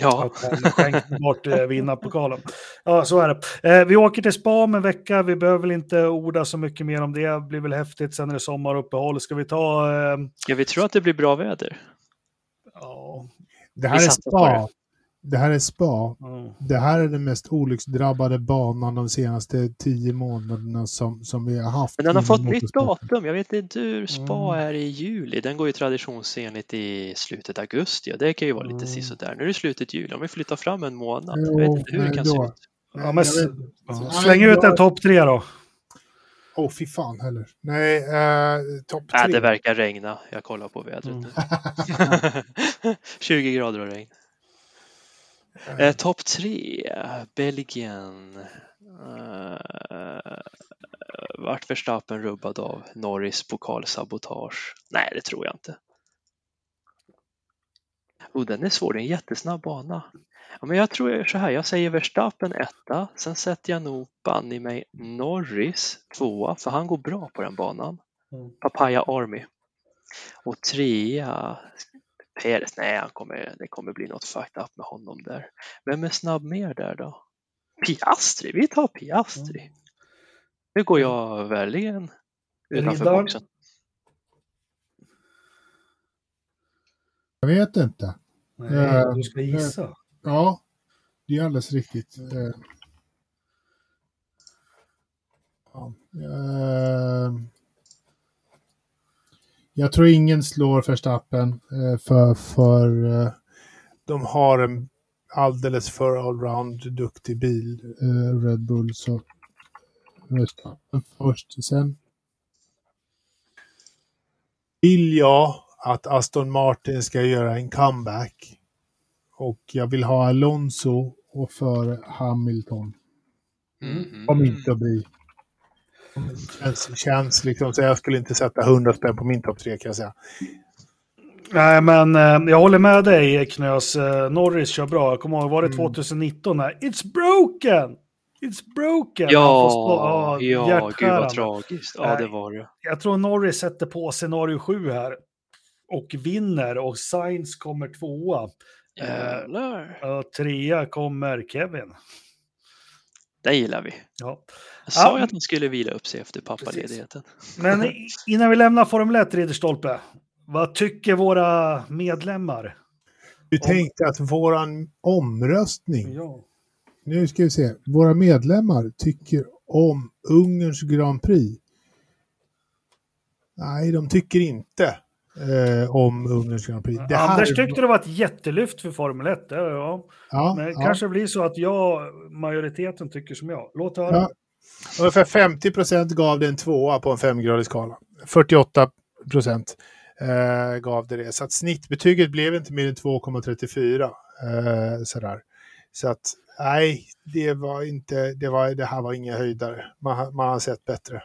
Ja, Att han skänkte bort eh, vinnarpokalen. Ja, så är det. Eh, vi åker till spa om en vecka, vi behöver väl inte orda så mycket mer om det. Det blir väl häftigt, sen är det sommaruppehåll. Ska vi ta... Eh, ja, vi tror att det blir bra väder. ja, Det här Vi är spa. Det här är spa. ja. Det här är den mest olycksdrabbade banan de senaste tio månaderna som, som vi har haft. Men den har fått nytt datum. Jag vet inte hur spa Mm. är i juli. Den går ju traditionsenligt i slutet av augusti och det kan ju vara lite Mm. sisådär. Nu är det slutet juli. Om vi flyttar fram en månad. Jo, jag vet inte hur det kan då. se ut. Ja, men Släng ut en topp tre då. Åh, oh, fy fan heller. Nej, eh, topp tre. det verkar regna. Jag kollar på vädret Mm. nu. 20 grader och regn. Eh, Topp tre, Belgien. Eh, vart Verstappen rubbad av Norris pokalsabotage? Nej, det tror jag inte. Oh, den är svår, det är en jättesnabb bana. Ja, men jag tror så här, jag säger Verstappen etta, sen sätter jag nog banne i mig Norris tvåa, för han går bra på den banan. Mm. Papaya Army. Och trea, Perez, nej han kommer, det kommer bli något fucked up med honom där. Vem är snabb mer där då? Piastri, vi tar Piastri. Nu går jag verkligen utanför Riddaren. boxen. Jag vet inte. Nej, Eh, du ska gissa. Ja, det är alldeles riktigt. Eh, Ja. Jag tror ingen slår Verstappen eh, för, för eh, de har en alldeles för allround duktig bil, eh, Red Bull. Så Verstappen först. Sen vill jag att Aston Martin ska göra en comeback. Och jag vill ha Alonso och för Hamilton. Mhm. Kommer inte att bli. Känns, känns liksom, så jag skulle inte sätta 100 spänn på min topp tre kan jag säga. Nej, men eh, jag håller med dig Knös. Eh, Norris kör bra. Jag kommer ihåg, var det Mm. 2019? När, It's broken! It's broken! Ja, stå- ja, gud vad tragiskt. Ja, det var det. Jag tror Norris sätter på scenario 7 här och vinner och Sainz kommer tvåa. Eh, och trea kommer Kevin. Det gillar vi. Ja. Jag sa Ja. ju att han skulle vila upp sig efter pappaledigheten. Men innan vi lämnar Formel 1, Ridderstolpe, vad tycker våra medlemmar? Du tänkte att våran omröstning, Ja. nu ska vi se, våra medlemmar tycker om Ungerns Grand Prix. Nej, de tycker inte eh, om Ungerns Grand Prix. Det här- Anders tyckte det var ett jättelyft för Formel 1. Ja, ja. Men ja. kanske blir så att jag, majoriteten tycker som jag. Låt höra. Ja. Ungefär 50 procent gav det en tvåa på en femgradig skala. 48 procent eh, gav det det. Så att snittbetyget blev inte mer än 2,34. Eh, sådär. Så att nej, det var inte, det, var, det här var inga höjdare. Man, man har sett bättre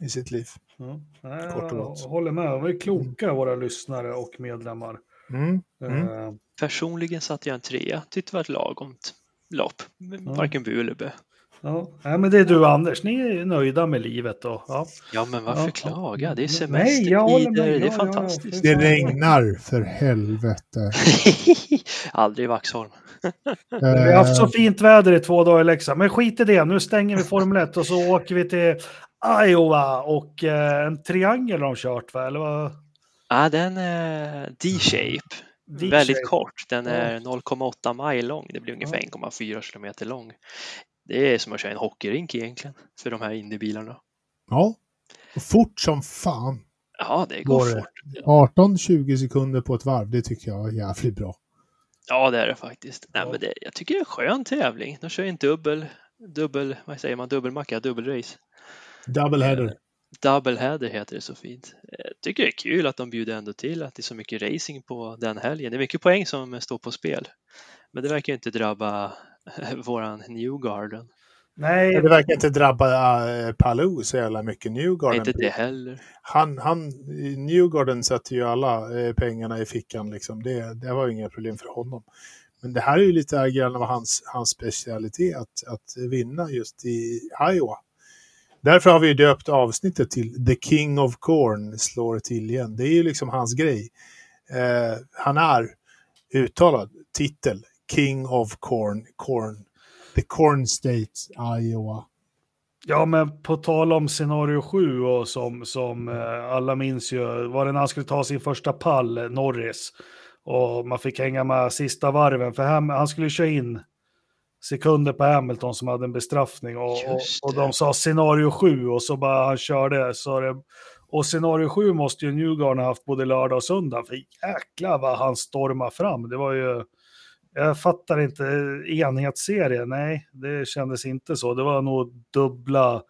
i sitt liv. Ja. Nej, Kort och jag håller med. De är kloka, våra lyssnare och medlemmar. Mm. Mm. Eh, Personligen satte jag en trea. Tyckte det var ett lagomt lopp. Ja. Varken bu eller bä. Ja. Men det är du Anders, ni är nöjda med livet då. Ja. Ja, men varför Ja, klaga? Det är semestertider. Det är ja, fantastiskt. Det regnar för helvete. Aldrig i Vaxholm. Vi har haft så fint väder i två dagar i Leksand. Men skit i det, nu stänger vi Formel 1 och så åker vi till Iowa och eh, en triangel har de kört va? Eller vad? Ja, den är D-shape. D-shape. Väldigt kort. Den är 0,8 mile lång. Det blir ungefär Ja. 1,4 kilometer lång. Det är som att köra en hockeyrink egentligen för de här Indy-bilarna. ja, och fort som fan. Ja, det går Går det? fort. 18-20 sekunder på ett varv, det tycker jag är jävligt bra. Ja, det är det faktiskt. Nej, Ja. men det, jag tycker det är en skön tävling. De kör en dubbel, dubbel, vad säger man, dubbelmacka, dubbelrace. Double header. Double header heter det så fint. Jag tycker det är kul att de bjuder ändå till att det är så mycket racing på den helgen. Det är mycket poäng som står på spel. Men det verkar ju inte drabba våran Newgarden. Nej, Det verkar inte drabba uh, Palou så jävla mycket. Newgarden. Inte det heller. Han, han, Newgarden sätter ju alla eh, pengarna i fickan liksom. Det, det var ju inga problem för honom. Men det här är ju lite grann av hans, hans specialitet att, att vinna just i Iowa. Därför har vi döpt avsnittet till The King of Corn slår till igen. Det är ju liksom hans grej. Eh, han är uttalad titel King of Corn, Corn. The Corn State, Iowa. Ja, men på tal om scenario 7 och som, som eh, alla minns ju, var det när han skulle ta sin första pall, eh, Norris. Och man fick hänga med sista varven, för han, han skulle köra in sekunder på Hamilton som hade en bestraffning. Och, och, och de sa scenario 7 och så bara han körde. Så det, och scenario 7 måste ju Newgarden ha haft både lördag och söndag, för jäklar vad han stormade fram. Det var ju... Jag fattar inte, enhetsserie, nej, det kändes inte så. Det var nog dubbla,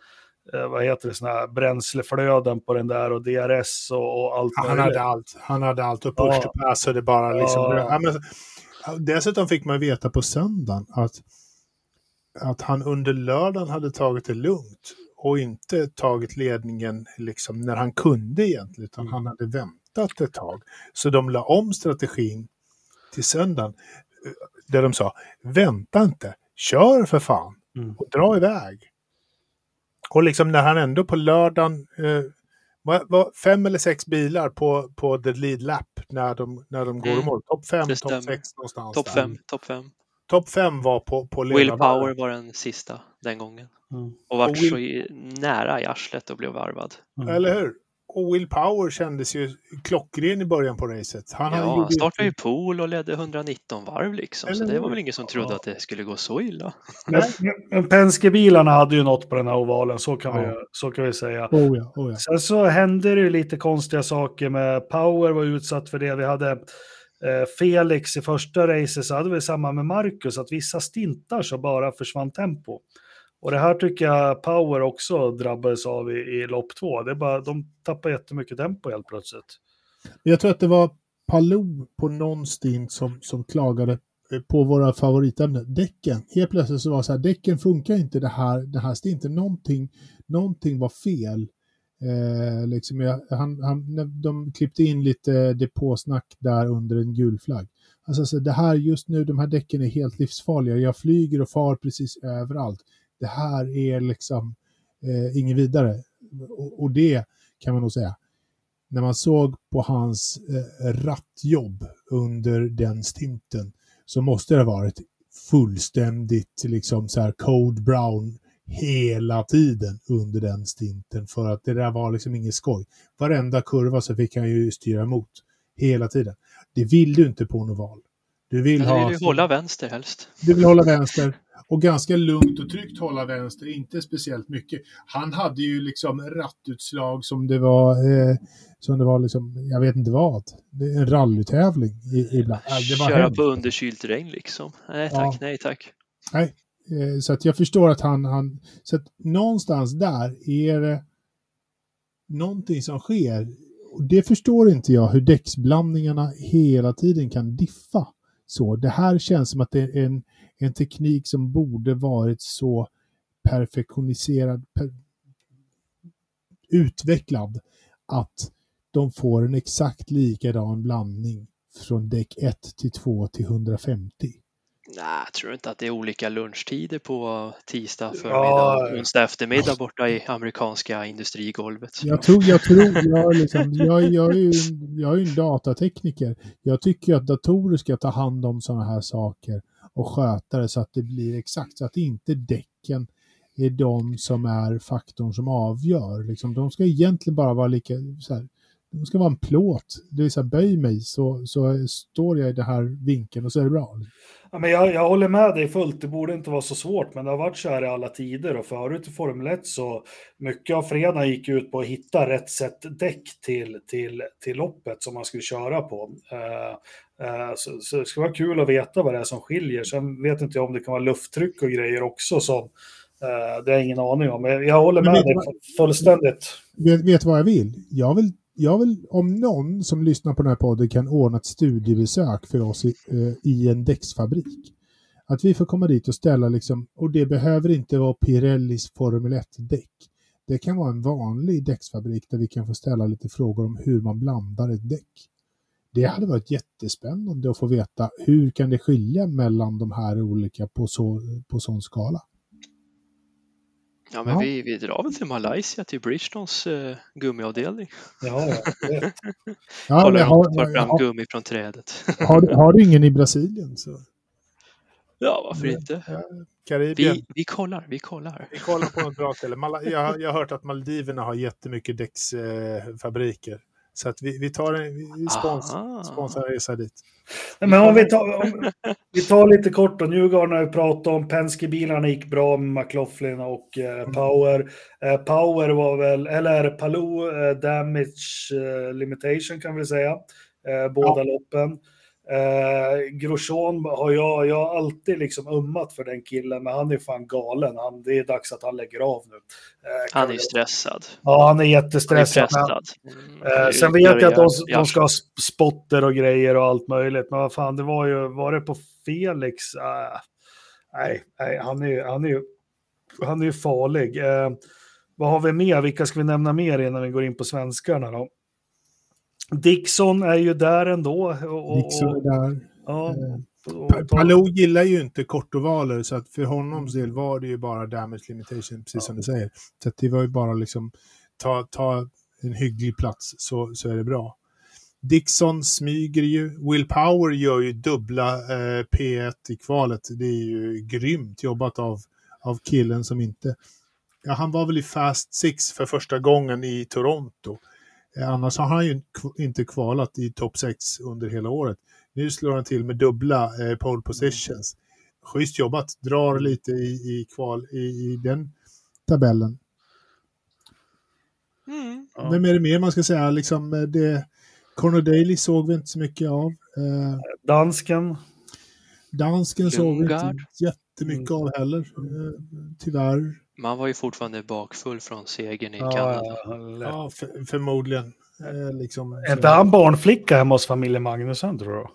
eh, vad heter det, såna här bränsleflöden på den där och DRS och, och allt Han hade allt. Han hade allt och push Ja. to pass och det bara liksom... Ja. Ja, men, dessutom fick man veta på söndagen att, att han under lördagen hade tagit det lugnt och inte tagit ledningen liksom när han kunde egentligen, utan han hade väntat ett tag. Så de la om strategin till söndagen. eh, Där de sa, vänta inte, kör för fan Mm. och dra iväg. Och liksom när han ändå på lördagen, eh, var, var fem eller sex bilar på, på the lead lap när de, när de går Mm. i mål. Topp fem, topp sex någonstans. Topp fem, topp fem. Topp fem var på, på Will. Power var den sista den gången. Mm. Och vart Och Will- så i, nära i arslet och blev varvad. Mm. Eller hur? Och Will Power kändes ju klockren i början på racet. Han Ja, gjort startade ju pool och ledde 119 varv liksom. Så Eller det var väl ingen som trodde Ja. att det skulle gå så illa. Men, men Penske-bilarna hade ju något på den här ovalen, så kan, Ja. vi, så kan vi säga. Oh ja, oh ja. Sen så hände det ju lite konstiga saker med Power var utsatt för det. Vi hade Eh, Felix i första racet, så hade vi samma med Marcus, att vissa stintar så bara försvann tempo. Och det här tycker jag Power också drabbades av i, i lopp två. Det är bara, de tappar jättemycket tempo helt plötsligt. Jag tror att det var Palou på någon stint som, som klagade eh, på våra favoritämnen, däcken. Helt plötsligt så var det så här, däcken funkar inte det här, det här stinten. Någonting, någonting var fel. Eh, liksom jag, han, han, de klippte in lite depåsnack där under en gul flagg. Alltså så det här just nu, de här däcken är helt livsfarliga. Jag flyger och far precis överallt. Det här är liksom eh, inget vidare. Och, och det kan man nog säga när man såg på hans eh, rattjobb under den stinten så måste det ha varit fullständigt liksom så här code brown hela tiden under den stinten för att det där var liksom ingen skoj. Varenda kurva så fick han ju styra emot hela tiden. Det vill du inte på en oval. Du vill, ha, du vill ju hålla vänster helst. du vill hålla vänster och ganska lugnt och tryggt hålla vänster, inte speciellt mycket. Han hade ju liksom rattutslag som det var, eh, som det var liksom, jag vet inte vad, det är en rallytävling ibland. Köra hemskt. på underkylt regn liksom. Nej tack, Ja. nej tack. Eh, Eh, så att jag förstår att han, han, så att någonstans där är det någonting som sker. Och det förstår inte jag hur däcksblandningarna hela tiden kan diffa. Så det här känns som att det är en, en teknik som borde varit så perfektioniserad, per, utvecklad att de får en exakt likadan blandning från däck 1 till 2 till 150. Nej, jag tror inte att det är olika lunchtider på tisdag förmiddag Ja. och onsdag eftermiddag borta i amerikanska industrigolvet. Jag tror, jag tror, jag, liksom, jag, jag, är ju, jag är ju en datatekniker. Jag tycker att datorer ska ta hand om sådana här saker och sköta det så att det blir exakt, så att inte däcken är de som är faktorn som avgör. Liksom, de ska egentligen bara vara lika, så här, de ska vara en plåt. Det är så här, böj mig så, så står jag i den här vinkeln och så är det bra. Ja, men jag, jag håller med dig fullt, det borde inte vara så svårt, men det har varit så här i alla tider och förut i Formel 1 så mycket av fredagen gick ut på att hitta rätt sätt däck till, till, till loppet som man skulle köra på. Eh, så, så det skulle vara kul att veta vad det är som skiljer. Sen vet inte jag om det kan vara lufttryck och grejer också som eh, det har jag ingen aning om. Men jag håller med dig fullständigt. Vet, vet vad jag vill? Jag vill jag vill, om någon som lyssnar på den här podden kan ordna ett studiebesök för oss i, eh, i en däcksfabrik. Att vi får komma dit och ställa liksom, och det behöver inte vara Pirellis Formel 1-däck. Det kan vara en vanlig däcksfabrik där vi kan få ställa lite frågor om hur man blandar ett däck. Det hade varit jättespännande att få veta hur kan det skilja mellan de här olika på, så, på sån skala. Ja, men Ja. Vi, vi drar väl till Malaysia, till Bridgestones eh, gummiavdelning. Ja, jag. Ja, Kollar har, tar fram har, gummi från trädet. har, har du ingen i Brasilien så Ja, varför inte? Karibien. Vi, vi kollar, vi kollar. Vi kollar på något bra ställe. Jag, har- jag har hört att Maldiverna har jättemycket däcksfabriker. Så att vi, vi tar en vi spons, sponsrar en resa dit. Nej, Men om vi tar, om, vi tar lite kort då. Newgarden har vi pratat om. Penske-bilarna gick bra med McLaughlin och eh, Power. Eh, Power var väl, eller Palou eh, Damage eh, Limitation kan vi säga. Eh, båda loppen. Eh, Grosjean har jag, jag har alltid liksom ummat för den killen, men han är fan galen. Han, det är dags att han lägger av nu. Eh, Han är ju stressad. Ja, han är Han är jättestressad. men-. Mm, Eh, det sen vet jag att de, de ska ha sp- spotter och grejer och allt möjligt. Men vad fan, det var ju, var det på Felix? Ah, nej, nej, han är han är han är ju farlig. Eh, vad har vi mer? Vilka ska vi nämna mer innan vi går in på svenskarna då? Dixon är ju där ändå. Och, Dixon är där. Ja. Eh, och Palou gillar ju inte kortovaler så att för honom del var det ju bara damage limitation, precis som du säger. Så det var ju bara liksom ta, ta en hygglig plats så, så är det bra. Dixon smyger ju. Will Power gör ju dubbla eh, P1 i kvalet. Det är ju grymt jobbat av, av killen som inte... Ja, han var väl i Fast Six för första gången i Toronto. Eh, annars har han ju inte kvalat i topp 6 under hela året. Nu slår han till med dubbla eh, pole positions. Schysst jobbat. Drar lite i, i kval i, i den tabellen. Mm. Ja. Vem är det mer man ska säga? Liksom, eh, det, Conor Daly såg vi inte så mycket av. Eh, Dansken. dansken såg vi inte jättemycket av heller. Eh, tyvärr. Man var ju fortfarande bakfull från segern i Ja, Kanada. ja, för, förmodligen. Eh, liksom, Är inte han barnflicka hemma hos familjen Magnusson tror du?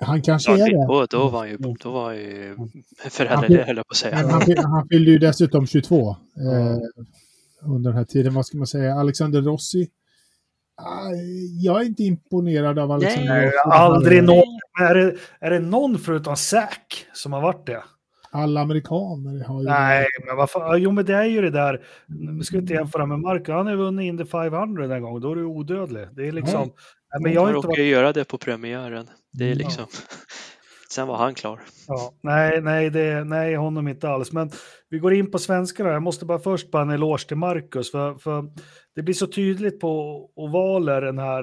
han kanske Ja, är det. då, då var han ju, då var han ju Han föräldraledig höll jag på att säga. han, han fyllde ju dessutom 22 eh, under den här tiden. Vad ska man säga? Alexander Rossi. Ah, jag är inte imponerad av Alexander Nej, Rossi. Aldrig någon. Är det, är det någon förutom Zack som har varit det? Alla amerikaner har ju... Nej, men vad fan. Jo, men det är ju det där. Vi ska inte jämföra med Marco. Han har ju vunnit Indy 500 en gång. Då är du odödlig. Det är liksom. Ja. Nej, men jag Han råkade varit... göra det på premiären. Det är liksom... Sen var han klar. Ja, nej, nej, det, nej, honom inte alls. Men vi går in på svenskarna. Jag måste bara först bara en eloge till Marcus. För, för det blir så tydligt på ovaler den här,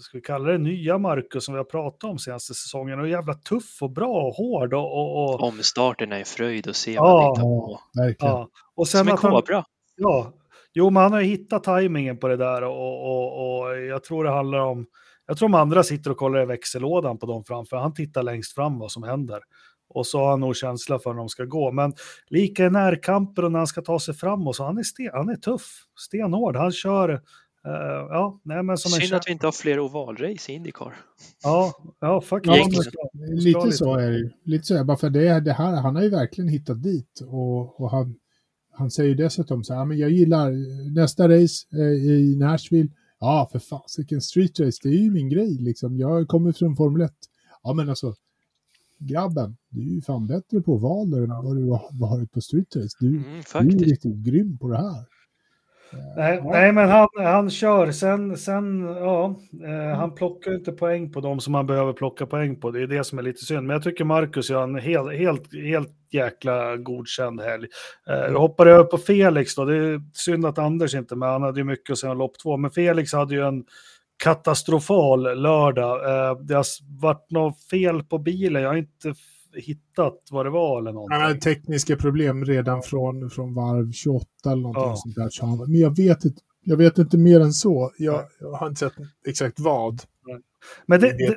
ska vi kalla det nya Marcus som vi har pratat om senaste säsongen. Och jävla tuff och bra och hård och... och, och Omstarten är en fröjd att se vad på. Ja, verkligen. ja. och Som en kobra. Ja, jo, men han har ju hittat tajmingen på det där och, och, och jag tror det handlar om. Jag tror de andra sitter och kollar i växellådan på dem framför. Han tittar längst fram vad som händer. Och så har han nog känsla för när de ska gå. Men lika i närkamper och när han ska ta sig framåt så han är, sten, han är tuff, stenhård. Han kör, eh, ja, nej men som en Synd att vi inte har fler ovalrace i Indycar. Ja, ja faktiskt. Ja, men lite så är det ju. Lite så, bara för det, det här, han har ju verkligen hittat dit. Och, och han, han säger dessutom så här, "Ja, men jag gillar nästa race eh, i Nashville. Ja, för fasiken, street race, det är ju min grej liksom. Jag kommer från Formel 1. Ja, men alltså, grabben, du är ju fan bättre på ovaler än vad du har varit på street race. Du, Mm, du är riktigt grym på det här. Nej, nej, men han, han kör. Sen, sen ja, eh, han plockar inte poäng på de som han behöver plocka poäng på. Det är det som är lite synd. Men jag tycker Marcus gör en helt, helt, helt jäkla godkänd helg. Eh, jag hoppar över på Felix då. Det är synd att Anders inte med. Han hade ju mycket att säga om lopp två. Men Felix hade ju en katastrofal lördag. Eh, det har varit något fel på bilen. Jag har inte hittat vad det var eller någonting. Hade tekniska problem redan från, från varv 28 eller någonting Ja. sånt där. Men jag vet, inte, jag vet inte mer än så. Jag, jag har inte sett exakt vad. Men det, Det- det,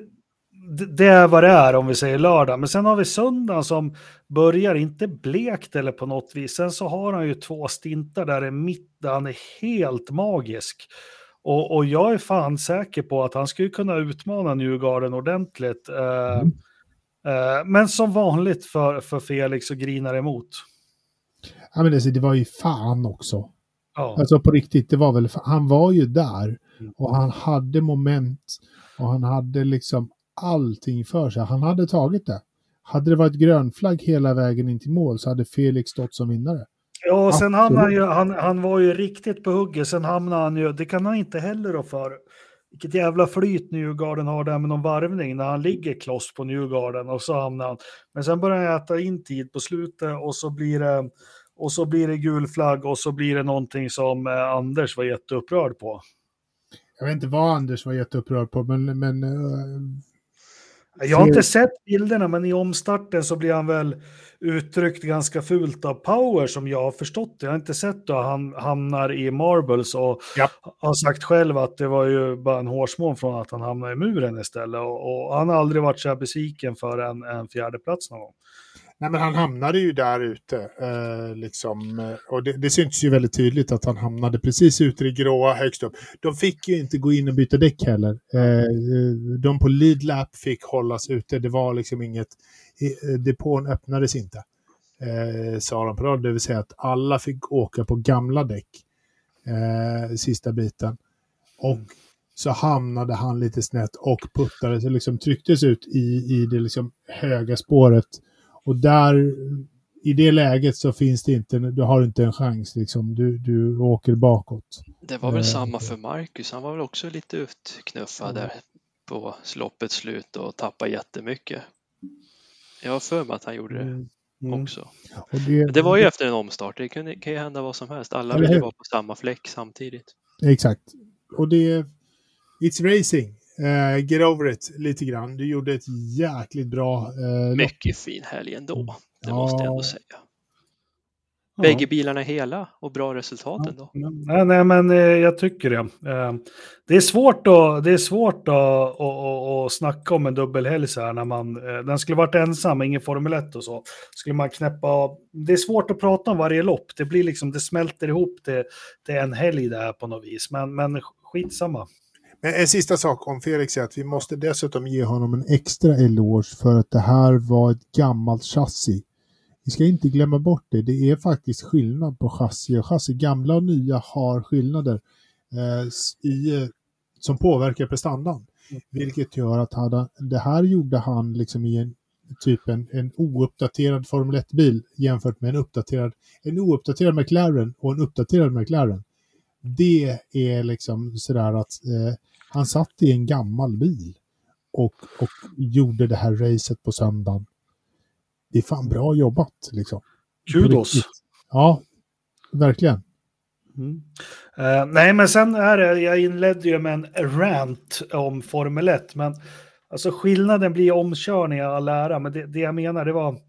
det, det är vad det är om vi säger lördag. Men sen har vi söndagen som börjar inte blekt eller på något vis. Sen så har han ju två stintar där i mitt där han är helt magisk. Och, och jag är fan säker på att han skulle kunna utmana Newgarden ordentligt. Eh, Mm. eh, men som vanligt för, för Felix så grinar emot. Ja, men alltså, det var ju fan också. Ja, Alltså på riktigt, det var väl, han var ju där Mm. och han hade moment och han hade liksom allting för sig. Han hade tagit det. Hade det varit grönflagg hela vägen in till mål så hade Felix stått som vinnare. Ja och sen hamnade han ju, han, han var ju riktigt på hugget. Sen hamnade han ju, det kan han inte heller rå för. Vilket jävla flyt Newgarden har där med någon varvning när han ligger kloss på Newgarden och så hamnar han. Men sen börjar han äta in tid på slutet och så blir det och så blir det gul flagg och så blir det någonting som eh, Anders var jätteupprörd på. Jag vet inte vad Anders var jätteupprörd på, men, men eh, Jag har inte sett bilderna, men i omstarten så blir han väl uttryckt ganska fult av Power som jag har förstått det. Jag har inte sett då han hamnar i Marbles och Ja. har sagt själv att det var ju bara en hårsmån från att han hamnade i muren istället. Och, och han har aldrig varit så här besviken för en, en fjärde plats någon gång. Nej, men han hamnade ju där ute. Eh, liksom, eh, och det, det syntes ju väldigt tydligt att han hamnade precis ute i det gråa högst upp. De fick ju inte gå in och byta däck heller. Eh, eh, de på lead lap fick hållas ute. Det var liksom inget... eh, Depån öppnades inte. Eh, sa de på radio, det vill säga att alla fick åka på gamla däck. Eh, sista biten. Och så hamnade han lite snett och puttades, liksom trycktes ut i, i det liksom höga spåret. Och där, i det läget så finns det inte, du har inte en chans liksom, du, du åker bakåt. Det var väl samma för Marcus, han var väl också lite utknuffad där på sloppets slut och tappade jättemycket. Jag har för mig att han gjorde det Mm. också. Och det, Det var ju efter en omstart, det kunde, kan ju hända vad som helst. Alla ville hur? vara på samma fläck samtidigt. Exakt. Och det... It's racing. Eh, get over it lite grann. Du gjorde ett jäkligt bra lopp. Mycket fin helg ändå, det Ja. måste jag ändå säga. Ja. Bägge bilarna hela och bra resultat ändå. Nej, nej, men eh, jag tycker det. Eh, det är svårt att, det är svårt att, att, att, att snacka om en dubbelhelg så här när man, eh, den skulle varit ensam, ingen Formel 1 och så. Skulle man knäppa det är svårt att prata om varje lopp, det blir liksom, det smälter ihop det till en helg det här på något vis, men, men skitsamma. Men en sista sak om Felix är att vi måste dessutom ge honom en extra eloge för att det här var ett gammalt chassi. Vi ska inte glömma bort det. Det är faktiskt skillnad på chassi och chassi. Gamla och nya har skillnader eh, i, eh, som påverkar prestandan. Vilket gör att hade, det här gjorde han liksom i en typ en, en ouppdaterad Formel 1-bil jämfört med en uppdaterad, en ouppdaterad McLaren och en uppdaterad McLaren. Det är liksom sådär att eh, han satt i en gammal bil och, och gjorde det här racet på söndagen. Det är fan bra jobbat liksom. Kudos. Ja, verkligen. Mm. Eh, nej, men sen är det, jag inledde ju med en rant om Formel 1, men alltså skillnaden blir omkörning i all ära, men det, det jag menar det var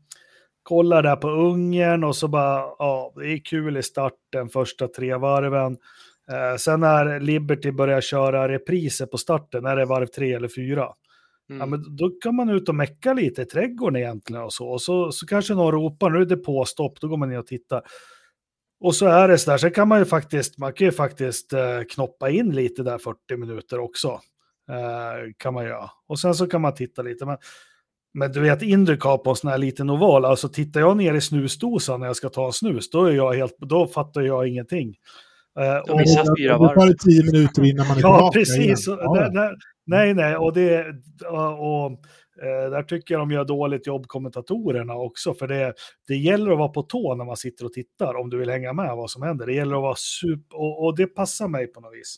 kolla där på Ungern och så bara, ja, det är kul i starten, första tre varven. Eh, sen när Liberty börjar köra repriser på starten, är det varv tre eller fyra? Ja, Mm. men då kan man ut och mecka lite i trädgården egentligen och så. Och så, så kanske någon ropar, nu är det påstopp, då går man ner och tittar. Och så är det så där, sen kan man ju faktiskt, man kan ju faktiskt eh, knoppa in lite där 40 minuter också. Eh, kan man göra. Och sen så kan man titta lite. Men, men du vet, Indycar på en sån här liten oval, alltså tittar jag ner i snusdosan när jag ska ta en snus, då, är jag helt, då fattar jag ingenting. Eh, Och- fyra och Det tar tio minuter innan man är Ja, tillbaka precis. Och Ja, där, där, nej, nej, och, det, och, och eh, där tycker jag de gör dåligt jobb, kommentatorerna också, för det, det gäller att vara på tå när man sitter och tittar om du vill hänga med vad som händer. Det gäller att vara super, och, och det passar mig på något vis.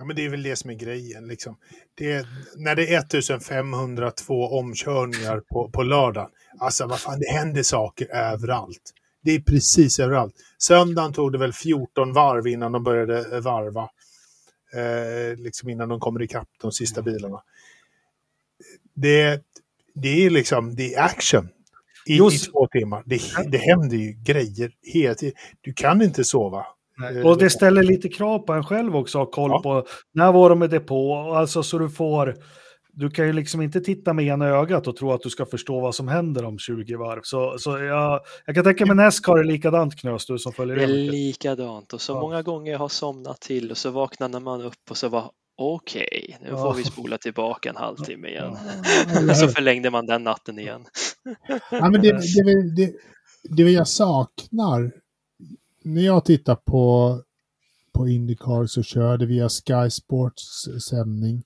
Ja, men det är väl det som är grejen. Liksom. Det är, när det är 1502 omkörningar på, på lördagen, alltså vad fan, det händer saker överallt. Det är precis överallt. Söndagen tog det väl 14 varv innan de började varva. Eh, liksom innan de kommer ikapp de sista bilarna. Det, det är liksom, det är action. I, i två timmar. Det, det händer ju grejer hela tiden. Du kan inte sova. Eh, Och det ställer lite krav på en själv också, att ha koll Ja. på när var de i depå, alltså så du får, du kan ju liksom inte titta med ena ögat och tro att du ska förstå vad som händer om 20 varv. Så, så jag, jag kan tänka mig Nascar är likadant knös, du som följer Det är likadant och så Ja. många gånger jag har somnat till och så vaknar man upp och så var okej, nu Ja. får vi spola tillbaka en halvtimme igen. Och så förlängde man den natten igen. Ja, men det, det, det, det jag saknar, när jag tittar på, på Indycar så kör det via Sky Sports sändning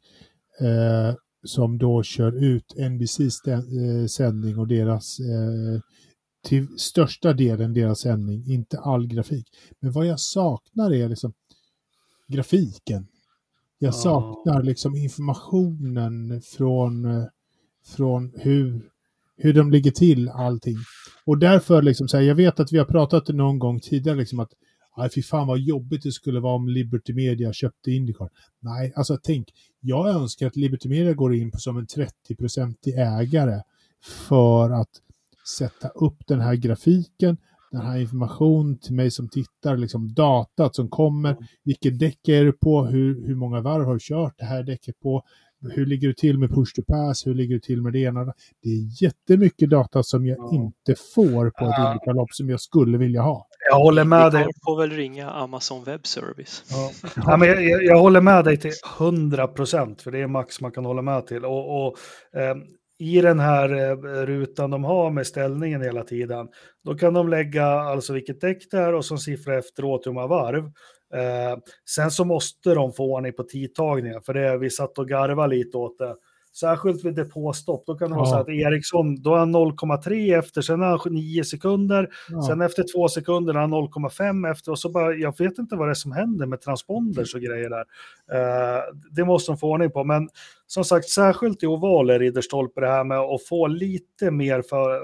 eh, som då kör ut NBCs eh, sändning och deras eh, till största delen deras sändning, inte all grafik. Men vad jag saknar är liksom grafiken. Jag Ja. saknar liksom informationen från, eh, från hur, hur de ligger till allting. Och därför, liksom, så här, jag vet att vi har pratat någon gång tidigare liksom att Nej, fy fan vad jobbigt det skulle vara om Liberty Media köpte Indycar. Nej, alltså tänk, jag önskar att Liberty Media går in på som en 30-procentig ägare för att sätta upp den här grafiken, den här informationen till mig som tittar, liksom datat som kommer, vilket däck är du på, hur, hur många varv har du kört det här däcket på, hur ligger du till med push to pass, hur ligger du till med det ena. Det är jättemycket data som jag Ja. inte får på ett Ja. Indycar-lopp som jag skulle vilja ha. Jag håller med dig. Vi får väl ringa Amazon Web Service. Ja. Ja, men jag, jag, jag håller med dig till 100 procent, för det är max man kan hålla med till. Och, och, eh, i den här eh, rutan de har med ställningen hela tiden, då kan de lägga alltså vilket däck det är och så siffra efteråt hur många varv. Eh, sen så måste de få ordning på tidtagningar, för det, vi satt och garvade lite åt det. Särskilt vid depåstopp, då kan det vara så Ja. att Eriksson, då är han 0,3 efter, sen är han 9 sekunder, Ja. sen efter två sekunder är han 0,5 efter och så bara, jag vet inte vad det är som händer med transponders och grejer där. Eh, det måste de få ordning på, men som sagt, särskilt i ovaler, Ridderstolpe, det här med att få lite mer för,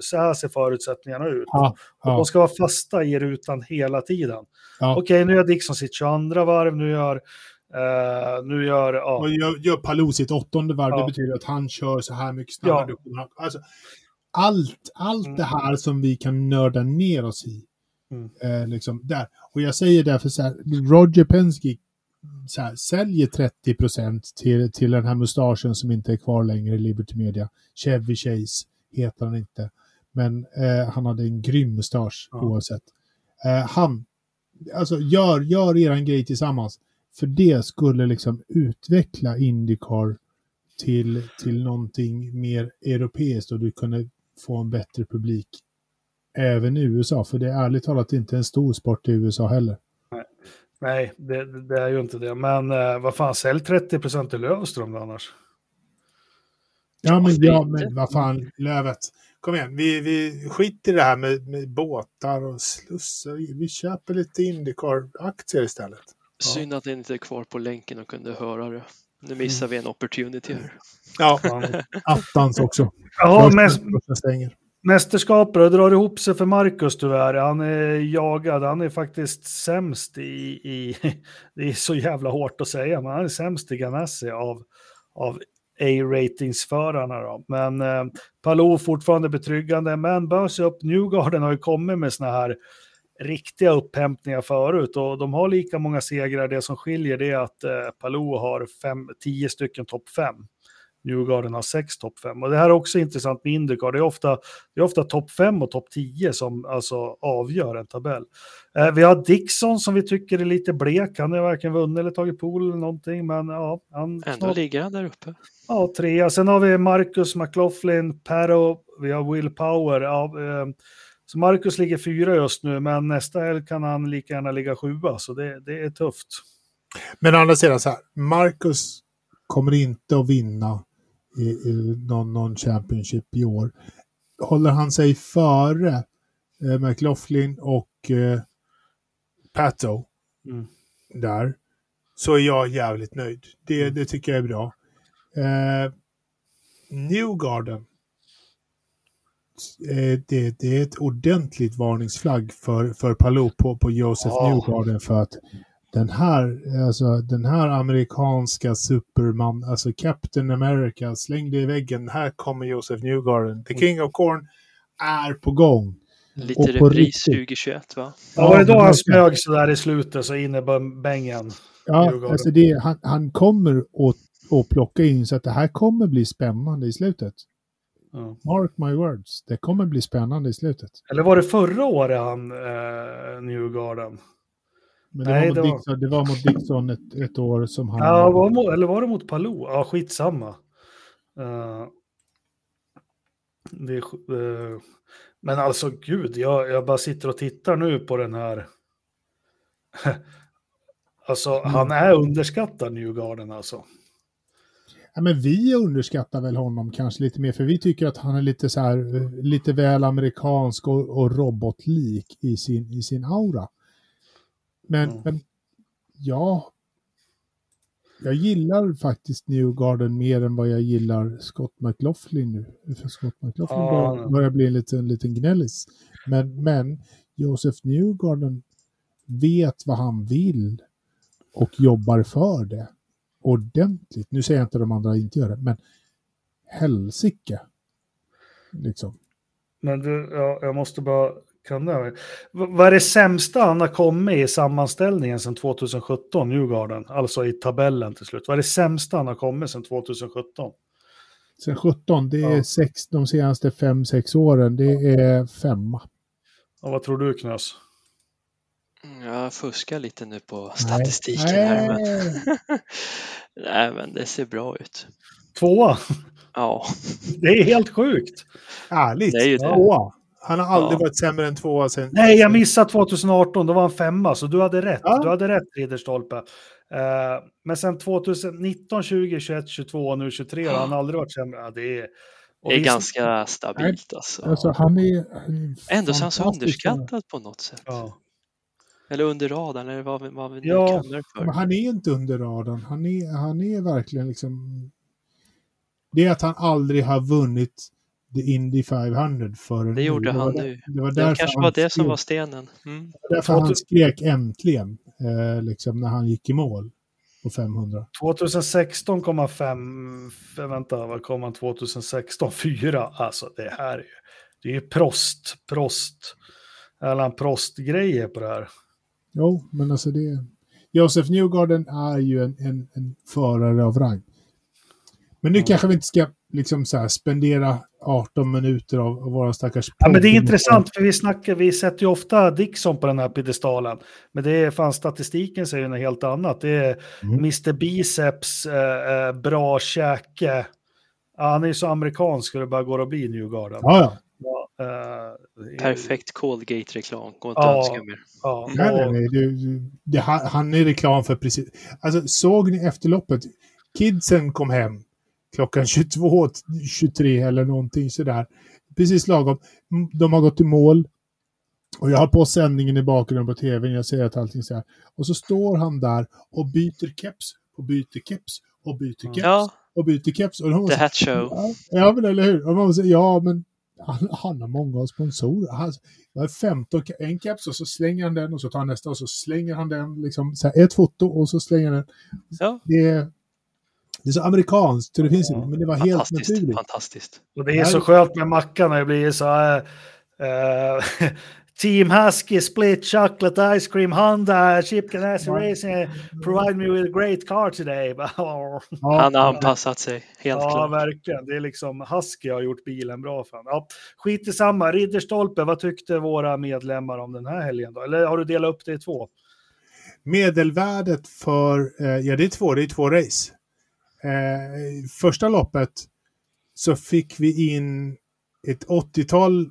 så här ser förutsättningarna ut. Ja, Och ja, de ska vara fasta i rutan hela tiden. Ja. Okej, nu gör Dixon sitt 22 varv, nu gör, eh, nu gör, ja, Och gör, gör Palou sitt åttonde varv, Ja. det betyder att han kör så här mycket snabbare. Ja. Alltså, allt allt Mm. det här som vi kan nörda ner oss i. Mm. Eh, liksom, där. Och jag säger därför så här, Roger Penske så här, säljer 30 till, till den här mustaschen som inte är kvar längre i Liberty Media. Chevy Chase heter han inte. Men eh, han hade en grym mustasch Ja. oavsett. Eh, han, alltså gör, gör eran grej tillsammans. För det skulle liksom utveckla Indycar till, till någonting mer europeiskt och du kunde få en bättre publik även i USA. För det är ärligt talat inte en stor sport i USA heller. nej, det, det är ju inte det. Men eh, vad fan, sälj 30 procent till Lövström då annars. Ja, men, ja, men vad fan, Lövet. Kom igen, vi, vi skiter i det här med, med båtar och slussar. Vi köper lite Indycar-aktier istället. Synd att den inte är kvar på länken och kunde höra det. Nu missar vi en opportunity här. Ja, attans också. Ja, mäst, mästerskapet det drar ihop sig för Marcus tyvärr. Han är jagad, han är faktiskt sämst i, i det är så jävla hårt att säga, men han är sämst i Ganassi av, av A-ratingsförarna. Men eh, Palou fortfarande betryggande, men bör se upp. Newgarden har ju kommit med såna här riktiga upphämtningar förut och de har lika många segrar. Det som skiljer det är att eh, Palou har fem, tio stycken topp fem. Newgarden har sex topp fem. Och det här är också intressant med Indycar. Det är ofta, det är ofta topp fem och topp tio som alltså avgör en tabell. Eh, vi har Dixon som vi tycker är lite blek. Han har varken vunnit eller tagit pool eller någonting, men ja, han Ändå snart- ligger han där uppe. Ja, trea. Sen har vi Marcus McLaughlin, Perro, vi har Will Power. Ja, eh, så Marcus ligger fyra just nu, men nästa helg kan han lika gärna ligga sjua, så det, det är tufft. Men å andra sidan så här, Marcus kommer inte att vinna i, i någon, någon Championship i år. Håller han sig före eh, McLaughlin och eh, Pato Mm. där så är jag jävligt nöjd. Det, det tycker jag är bra. Eh, Newgarden. Eh, det, det är ett ordentligt varningsflagg för, för Palou på, på Joseph Ja. Newgarden för att den här, alltså, den här amerikanska superman, alltså Captain America, släng det i väggen, här kommer Joseph Newgarden. The King of Corn är på gång. Lite Och på repris riktigt. 2021 va? Ja, var det då han smög så där i slutet så inne på bängen? Ja, alltså det, han, han kommer att, att plocka in så att det här kommer bli spännande i slutet. Ja. Mark my words, det kommer bli spännande i slutet. Eller var det förra året han, eh, Newgarden? Men det, Nej, var, mot det var- Dixon, det var mot Dixon ett, ett år som han... Ja, var, mo- eller var det mot Palou? Ja, skitsamma. Uh, det, eh, men alltså gud, jag, jag bara sitter och tittar nu på den här. alltså, Mm. han är underskattad Newgarden alltså. Ja, men vi underskattar väl honom kanske lite mer, för vi tycker att han är lite så här, eh, lite väl amerikansk och, och robotlik i sin, i sin aura. Men, Mm. men ja, jag gillar faktiskt Newgarden mer än vad jag gillar Scott McLaughlin nu. För Scott McLaughlin ja. börjar bli en liten, liten gnällis. Men, men Joseph Newgarden vet vad han vill och jobbar för det ordentligt. Nu säger jag inte att de andra inte gör det, men helsike. Liksom. Men du, ja, jag måste bara, det, v- vad är det sämsta han har kommit i sammanställningen sedan 2017, Newgarden? Alltså i tabellen till slut. Vad är det sämsta han har kommit sedan 2017? Sen 17, det är Ja. sex, de senaste fem sex åren, det är femma. Och vad tror du Knös? Jag fuskar lite nu på statistiken här. Men... Nej, men det ser bra ut. Tvåa. Ja. Det är helt sjukt. Ärligt. Det är ju det. Tvåa. Han har aldrig Ja. varit sämre än tvåa sen. Nej, jag missade 2018. Då var han femma, så du hade rätt. Ja. Du hade rätt, Ridderstolpe. Eh, men sen 2019, 20, 21, 22 och nu 23 har han aldrig varit sämre. Ja, det är, Det är vi- ganska stabilt alltså. Alltså, han är... Han är Ändå så han så underskattad på något sätt. Ja. Eller under radarn, eller vad, vi- vad vi nu Ja, kallar det Men för. han är inte under radarn. Han är, han är verkligen liksom... Det är att han aldrig har vunnit the Indy 500 förrän Det gjorde nu. han nu. Det var Det därför kanske han var det som var stenen. Mm. därför han skrek äntligen, eh, liksom när han gick i mål på 500. 2016 kom han fem, f- vänta, vad kom han 2016? Fyra. Alltså det här är ju, det är ju prost, prost, en prostgrejer på det här. Jo, men alltså det... Josef Newgarden är ju en, en, en förare av rang. Men nu Mm. kanske vi inte ska liksom så här spendera 18 minuter av, av våra stackars... Ja, men det är intressant, för vi snackar, vi sätter ju ofta Dixon på den här piedestalen. Men det är fan statistiken säger något helt annat. Det är Mm. Mr Biceps, eh, eh, bra käke. Ja, han är ju så amerikansk så det bara går att bli Newgarden. Ja, ja. Eh, Perfekt Colgate-reklam. Går inte Ja. att önska mer. Ja, Nej, nej, och- nej. Det, det, han han är reklam för precis... Alltså, såg ni efterloppet? Kidsen kom hem klockan 22, 23 eller någonting sådär. Precis lagom. Mm, De har gått i mål. Och jag har på sändningen i bakgrunden på tvn. Jag ser att allting så här. Och så står han där och byter keps och byter keps och byter keps Ja, och byter keps. Och de The Hat Show. Ja, ja, men eller hur? Och man säger, ja, men han, han har många sponsorer. Han har 15, ke- en keps och så slänger han den och så tar han nästa och så slänger han den. Liksom, så här, ett foto och så slänger han den. Ja, Det är, det är så amerikanskt, så det finns inte, men det var helt fantastiskt. naturligt. Fantastiskt. Och det är så skönt med mackan när det blir så här. eh, Team Husky, Split, Chocolate, Ice Cream, Honda, Chip Ganassi Racing, provide me with a great car today. Ja, Han har anpassat sig, helt ja, klart. verkligen. Det är liksom Husky har gjort bilen bra för honom. Ja, skit i samma. Ridderstolpe, vad tyckte våra medlemmar om den här helgen då? Eller har du delat upp det i två? Medelvärdet för, eh, ja det är två, det är två race. Eh, första loppet så fick vi in ett 80-tal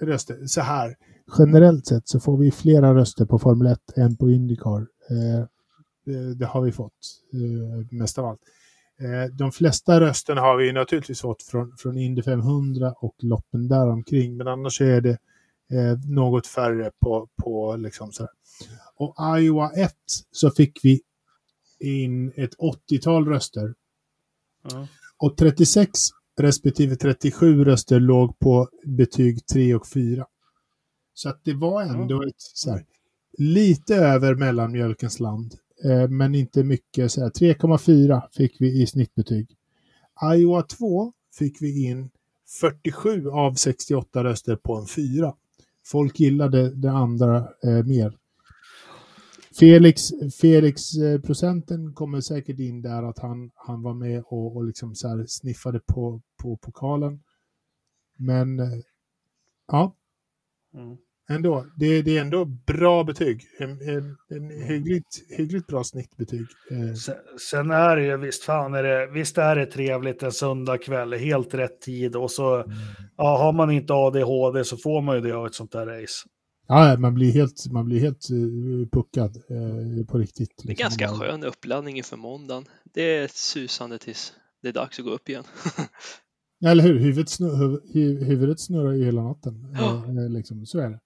röster. Så här, generellt sett så får vi flera röster på Formel 1 än på Indycar. Eh, det, det har vi fått, eh, mest av allt. Eh, de flesta rösterna har vi naturligtvis fått från, från Indy 500 och loppen däromkring, men annars är det eh, något färre på, på liksom så här. Och Iowa 1 så fick vi in ett 80-tal röster. Ja. Och 36 respektive 37 röster låg på betyg 3 och 4. Så att det var ändå ett så här, lite över mellanmjölkens land. Eh, men inte mycket. Så här, 3,4 fick vi i snittbetyg. Iowa 2 fick vi in 47 av 68 röster på en 4. Folk gillade det andra eh, mer. Felix, Felix eh, procenten kommer säkert in där att han, han var med och, och liksom så sniffade på, på pokalen. Men eh, ja, Mm. Ändå. Det, det är ändå bra betyg. En, en, en hyggligt, hyggligt bra snittbetyg. Eh, Sen, sen är det ju, visst fan är det, visst är det trevligt en söndagkväll, helt rätt tid och så, ja, har man inte ADHD så får man ju det av ett sånt där race. ja, man blir helt, man blir helt uh, puckad eh, på riktigt. Det är liksom. ganska skön uppladdning inför måndagen. Det är susande tills det är dags att gå upp igen. Eller hur? Huvudet, hu- huvudet snurrar ju hela natten. Ja. Eh, eh, liksom, så är det.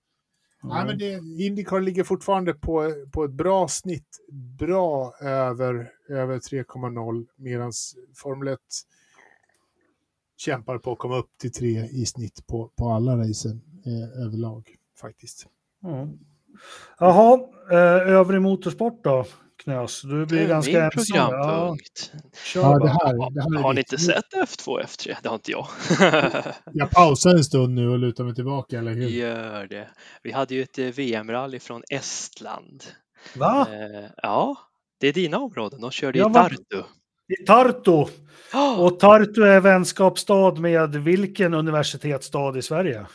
Nej, Mm. men det, Indycar ligger fortfarande på, på ett bra snitt. Bra över, över 3,0 medan Formel 1 kämpar på att komma upp till 3 i snitt på, på alla racen eh, överlag faktiskt. Mm. Jaha, eh, övrig motorsport då, Knös? Du blir Det är ganska min ensam. Ja, programpunkt. Ja, det här, det här är Har ni inte sett F2 och F3? Det har inte jag. Jag pausar en stund nu och lutar mig tillbaka, eller hur? Gör det. Vi hade ju ett eh, VM-rally från Estland. Va? Eh, ja, det är dina områden. De körde Ja, i Tartu. I Tartu. Och Tartu är vänskapsstad med vilken universitetsstad i Sverige?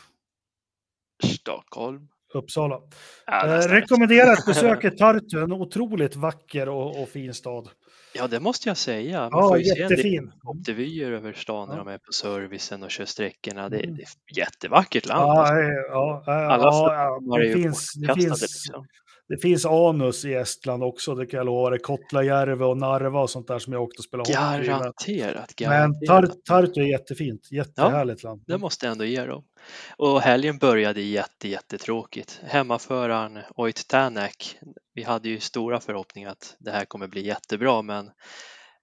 Stockholm. Uppsala. Ja, Eh, nästan rätt. rekommenderar ett besök i Tartu, en otroligt vacker och, och fin stad. Ja, det måste jag säga. Man Ja, får ju jättefin. helikoptervyer över stan när Ja. de är på servicen och kör sträckorna. Det, Mm. det är jättevackert land. Ja, alltså. ja, ja, Alla ja, ja, det, finns, det, finns, liksom. Det finns anus i Estland också, det kan jag lova dig. Kotlajärvi och Narva och sånt där som jag åkte och spelade hockey Garanterat, Men Tartu är jättefint, jättehärligt land. Det måste jag ändå ge dem. Och helgen började jätte, jättetråkigt. Hemmaföraren Oit Tänak, vi hade ju stora förhoppningar att det här kommer bli jättebra, men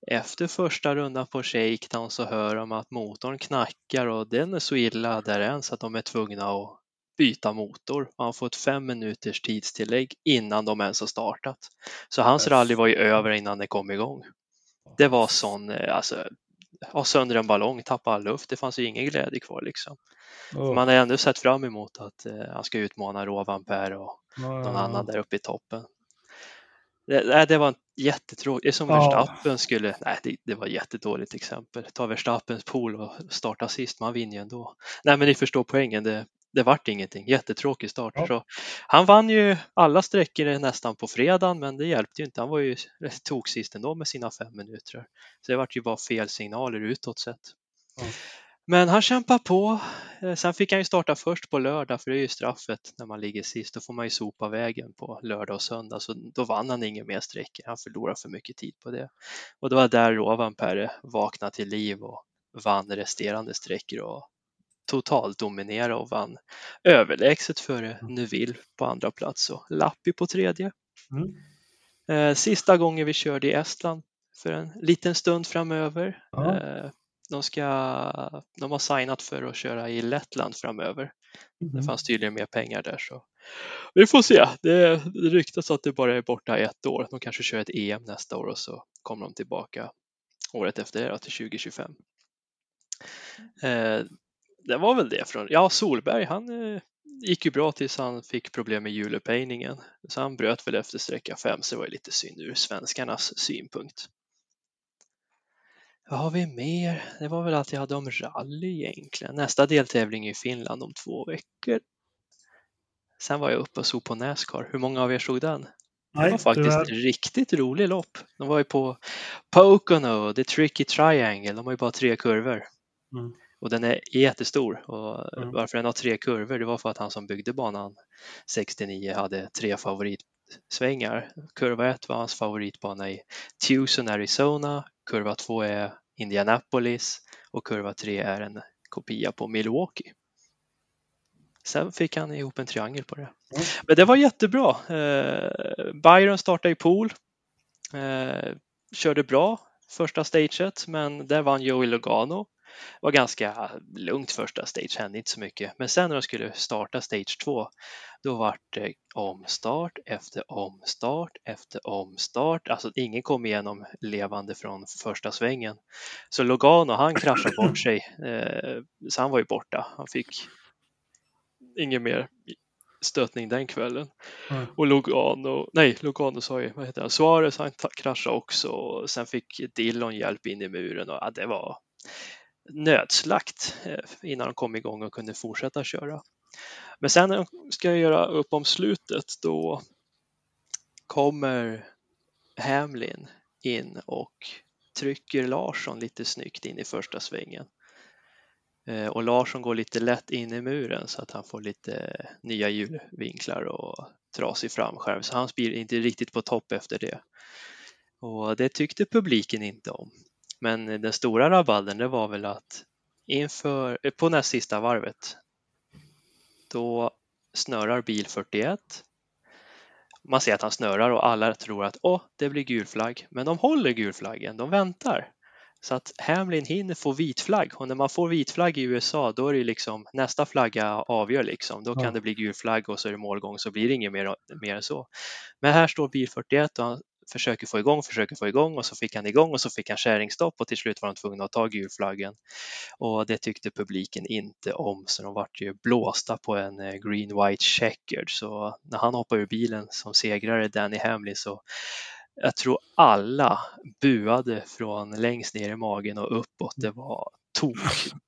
efter första rundan på shakedown så hör de att motorn knackar och den är så illa där än så att de är tvungna att byta motor. Han har fått fem minuters tidstillägg innan de ens har startat. Så hans Yes. rally var ju över innan det kom igång. Det var sån, eh, alltså, ha sönder en ballong, tappa all luft, det fanns ju ingen glädje kvar liksom. Oh, Man har ändå sett fram emot att eh, han ska utmana Rovanper och ja, någon annan där uppe i toppen. Det, nej, det var jättetråkigt. Det är som Ja. Verstappen skulle, nej det, det var ett jättedåligt exempel. Ta Verstappens pool och starta sist, man vinner ju ändå. Nej men ni förstår poängen, det, det vart ingenting. Jättetråkig start. Ja. Så han vann ju alla sträckor nästan på fredagen men det hjälpte ju inte. Han var ju tog sist ändå med sina fem minuter. Så det vart ju bara fel signaler utåt sett. Ja. Men han kämpar på. Eh, Sen fick han ju starta först på lördag för det är ju straffet när man ligger sist. Då får man ju sopa vägen på lördag och söndag så då vann han ingen mer sträckor. Han förlorade för mycket tid på det. Och det var där Rovanperä vaknade till liv och vann resterande sträckor och totalt dominerade och vann överlägset före Neuville på andra plats och Lappi på tredje. Mm. Eh, Sista gången vi körde i Estland för en liten stund framöver. Ja. Eh, De, ska, de har signat för att köra i Lettland framöver. Det Mhm. fanns tydligen mer pengar där så vi får se. Det, det ryktas att det bara är borta ett år. De kanske kör ett EM nästa år och så kommer de tillbaka året efter det till 2025. Det var väl det från, ja Solberg han eh, gick ju bra tills han fick problem med hjulupphängningen. Så han bröt väl efter sträcka fem så det var ju lite synd ur svenskarnas synpunkt. Vad har vi mer? Det var väl att jag hade om rally egentligen. Nästa deltävling är i Finland om två veckor. Sen var jag uppe och såg på Nascar. Hur många av er såg den? Det Nej, var faktiskt tyvärr. ett riktigt roligt lopp. De var ju på Pocono, The Tricky Triangle. De har ju bara tre kurvor. Mm. Och den är jättestor. Och Mm. varför den har tre kurvor, det var för att han som byggde banan 69 hade tre favoritsvängar. Kurva 1 var hans favoritbana i Tucson, Arizona. Kurva 2 är Indianapolis och kurva 3 är en kopia på Milwaukee. Sen fick han ihop en triangel på det. Mm. Men det var jättebra. Eh, Byron startade i pool. Eh, körde bra första staget, men där vann Joey Logano. Var ganska lugnt första stage, hände inte så mycket. Men sen när de skulle starta stage 2, då var det omstart efter omstart efter omstart. Alltså ingen kom igenom levande från första svängen. Så Logano, han kraschade bort sig, eh, så han var ju borta. Han fick ingen mer stötning den kvällen. Mm. Och Logano, nej Logano sa ju, vad heter han, Suarez han kraschade också och sen fick Dillon hjälp in i muren och ja, det var nödslakt eh, innan de kom igång och kunde fortsätta köra. Men sen när de ska göra upp om slutet då kommer Hamlin in och trycker Larsson lite snyggt in i första svängen. Eh, och Larsson går lite lätt in i muren så att han får lite nya hjulvinklar och trasig framskärm. Så han blir inte riktigt på topp efter det. Och det tyckte publiken inte om. Men den stora rabalden det var väl att inför, eh, på näst sista varvet då snörar bil 41. Man ser att han snörar och alla tror att åh, det blir gul flagg. Men de håller gulflaggen, de väntar. Så att Hamlin hinner få vit flagg och när man får vit flagg i USA då är det liksom nästa flagga avgör liksom. Då kan Ja. det bli gul flagg och så är det målgång så blir det inget mer, mer än så. Men här står bil 41 och han försöker få igång, försöker få igång och så fick han igång och så fick han kärringstopp och till slut var de tvungna att ta gulflaggen. Och det tyckte publiken inte om så de vart ju blåsta på en eh, green white checkered så när han hoppade ur bilen som segrare Danny Hamlin så jag tror alla buade från längst ner i magen och uppåt. Det var tok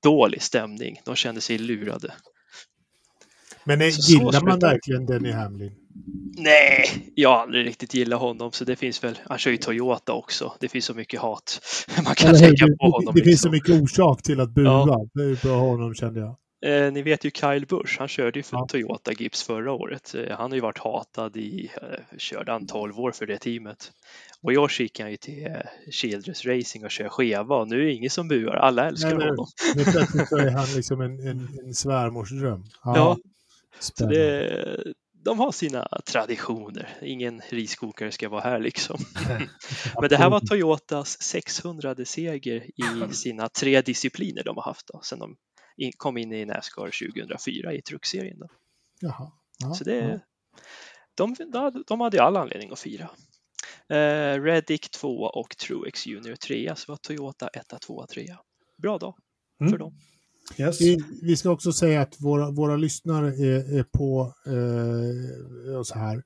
dålig stämning. De kände sig lurade. Men är, Så- så gillar man det. verkligen Denny Hamlin? Nej, jag har aldrig riktigt gillat honom så det finns väl, han kör ju Toyota också. Det finns så mycket hat man kan Eller det, på honom. det finns så liksom. mycket orsak till att bua Ja. på honom kände jag. Eh, ni vet ju Kyle Busch, han körde ju för Ja. Toyota Gips förra året. Eh, han har ju varit hatad i, eh, körde han 12 år för det teamet. Och i år gick han ju till eh, Childress Racing och kör skeva och nu är det ingen som buar, alla älskar Nej, honom. Men plötsligt så är han liksom en, en, en svärmorsdröm. Ja, Så det, de har sina traditioner. Ingen riskokare ska vara här liksom. Men det här var Toyotas 600 seger i sina tre discipliner de har haft då, sen de kom in i Nascar 2004 i truckserien. Då. Jaha. Ja, Så det, de, de, de hade all anledning att fira. Eh, Reddick 2 och Truex Junior 3 så var Toyota 1, 2, 3. Bra dag Mm. för dem. Yes. Vi, vi ska också säga att våra, våra lyssnare är, är på eh, så här.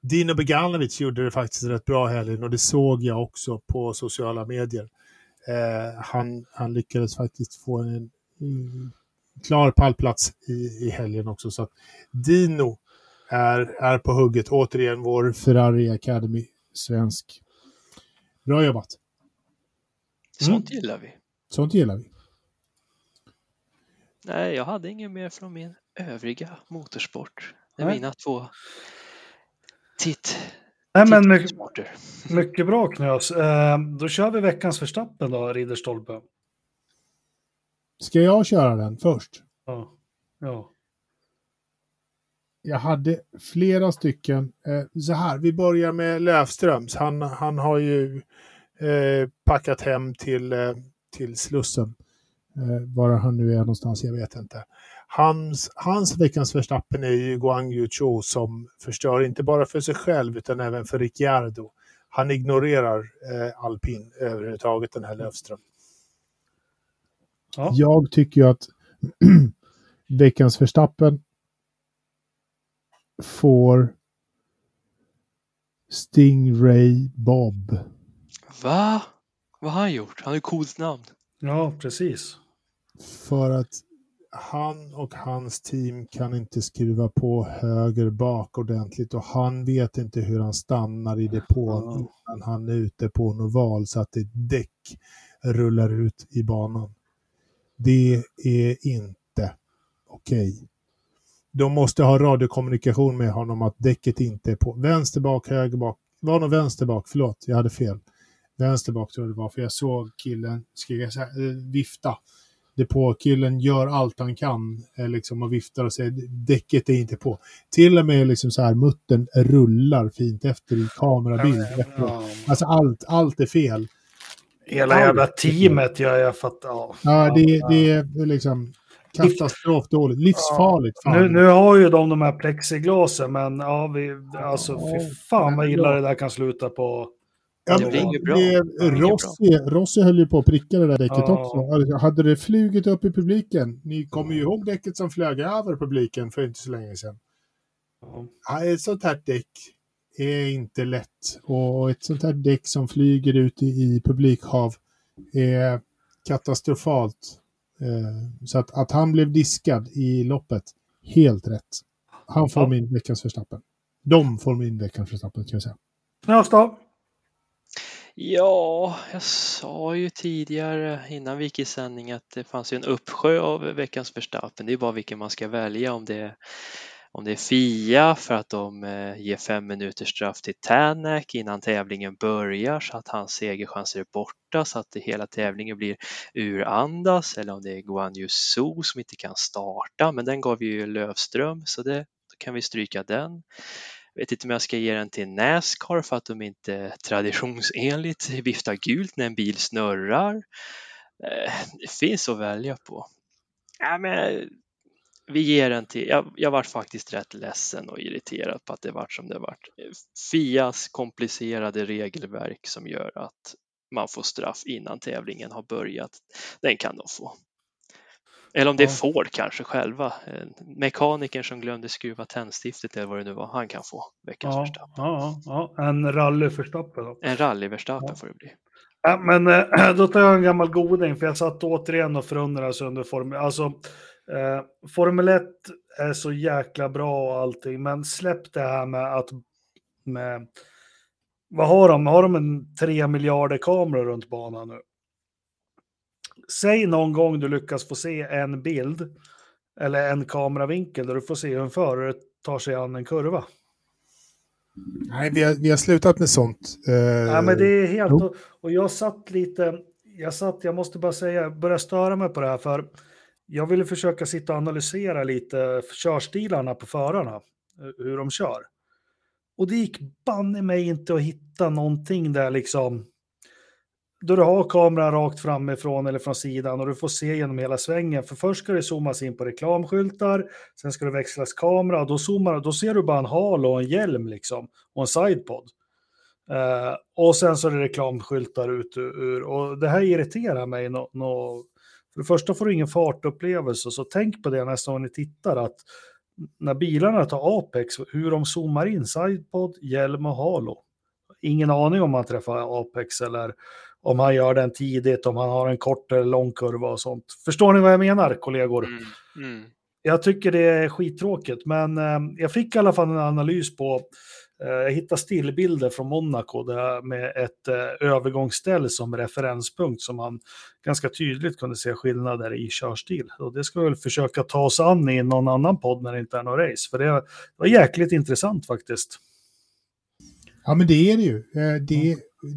Dino Beganovic gjorde det faktiskt rätt bra helgen och det såg jag också på sociala medier. Eh, han, han lyckades faktiskt få en mm, klar pallplats i, i helgen också. Så att Dino är, är på hugget. Återigen vår Ferrari Academy svensk. Bra jobbat. Sånt gillar vi. Sånt gillar vi. Nej, jag hade inget mer från min övriga motorsport. Det är Nej. mina två titt, Nej, men mycket, mycket bra Knös. Eh, då kör vi veckans förstappen då, Ridderstolpe. Ska jag köra den först? Ja. ja. Jag hade flera stycken. Eh, så här, vi börjar med Löfströms. Han, han har ju eh, packat hem till, eh, till Slussen. Eh, var han nu är någonstans, jag vet inte. Hans, hans veckans Verstappen är ju Guang Yu Zhou som förstör inte bara för sig själv utan även för Ricciardo. Han ignorerar eh, alpin överhuvudtaget, den här Löfström. Ja. Jag tycker ju att veckans Verstappen får Stingray Bob. Va? Vad har han gjort? Han har ju coolt namn. ja, precis. För att han och hans team kan inte skruva på höger bak ordentligt och han vet inte hur han stannar i depån Ja. innan han är ute på en oval så att ett däck rullar ut i banan. Det är inte okej. De måste ha radiokommunikation med honom att däcket inte är på. Vänster bak, höger bak. Var nog vänster bak, förlåt, jag hade fel. Vänster bak tror jag det var, för jag såg killen säga, eh, vifta. Depåkillen gör allt han kan eh, liksom, och viftar och säger däcket är inte på. Till och med liksom så här, muttern rullar fint efter i kamerabild. Ja. Alltså allt, allt är fel. Hela jävla teamet gör jag för att... Ja, Ja, det, det är liksom katastrofdåligt. Livsfarligt. Fan. Nu, nu har ju de de här plexiglasen, men ja, vi, alltså fy fan vad illa det där kan sluta på. Ja, Det bra. inget Rossi, Rossi höll ju på att pricka det där däcket Ja. också. Alltså, hade det flugit upp i publiken, ni kommer ju ihåg däcket som flög över publiken för inte så länge sedan. Ja, ett sånt här däck är inte lätt och ett sånt här däck som flyger ut i, i publikhav är katastrofalt. Eh, så att, att han blev diskad i loppet, helt rätt. Han får Ja. min veckans förstappen. De får min veckans förstappen kan jag säga. Då? Ja, jag sa ju tidigare innan vi gick i sändning att det fanns ju en uppsjö av veckans Verstappen. Det är bara vilken man ska välja om det är om det är Fia för att de eh, ger fem minuters straff till Tänak innan tävlingen börjar så att hans segerchanser är borta så att det hela tävlingen blir urandas eller om det är Guan Yu som inte kan starta men den gav ju Lövström så det, då kan vi stryka den. Vet inte om jag ska ge den till Nascar för att de inte traditionsenligt viftar gult när en bil snurrar. Eh, det finns att välja på. Ja, men eh, vi ger den till, jag, jag var faktiskt rätt ledsen och irriterad på att det vart som det vart. Eh, Fias komplicerade regelverk som gör att man får straff innan tävlingen har börjat, den kan de få. Eller om det är. Ford kanske själva. Eh, Mekanikern som glömde skruva tändstiftet eller vad det nu var, han kan få veckans Ja, Verstappen. ja, ja, en rallyförstappen då. En rally-Verstappen Ja. får det bli. Ja, men eh, då tar jag en gammal goding, för jag satt återigen och förundrades under Formel... Alltså, eh, Formel 1 är så jäkla bra och allting, men släpp det här med att med, vad har de? Har de en tre miljarder kameror runt banan nu? Säg någon gång du lyckas få se en bild eller en kameravinkel där du får se hur en förare tar sig an en kurva. Nej, vi har, vi har slutat med sånt. Uh, ja, men det är helt... Och, och jag satt lite... Jag satt, jag måste bara säga, börja störa mig på det här för jag ville försöka sitta och analysera lite körstilarna på förarna, hur de kör. Och det gick banne mig inte att hitta någonting där liksom, då du har kameran rakt framifrån eller från sidan och du får se genom hela svängen. För först ska det zoomas in på reklamskyltar, sen ska det växlas kamera och då, zoomar, då ser du bara en hal och en hjälm liksom och en sidepod. Uh, och sen så är det reklamskyltar ut ur, och det här irriterar mig. No, no. För det första får du ingen fartupplevelse, så tänk på det nästa gång ni tittar att när bilarna tar Apex, hur de zoomar in, sidepod, hjälm och halo. Ingen aning om man träffar Apex eller om han gör den tidigt, om han har en kort eller lång kurva och sånt. Förstår ni vad jag menar, kollegor? Mm, mm. Jag tycker det är skittråkigt, men eh, jag fick i alla fall en analys på eh, jag hittade stillbilder från Monaco där med ett eh, övergångsställ som referenspunkt som man ganska tydligt kunde se skillnader i körstil. Och det ska vi väl försöka ta oss an i någon annan podd när det inte är någon race, för det var jäkligt intressant faktiskt. Ja, men det är det ju. Eh, det,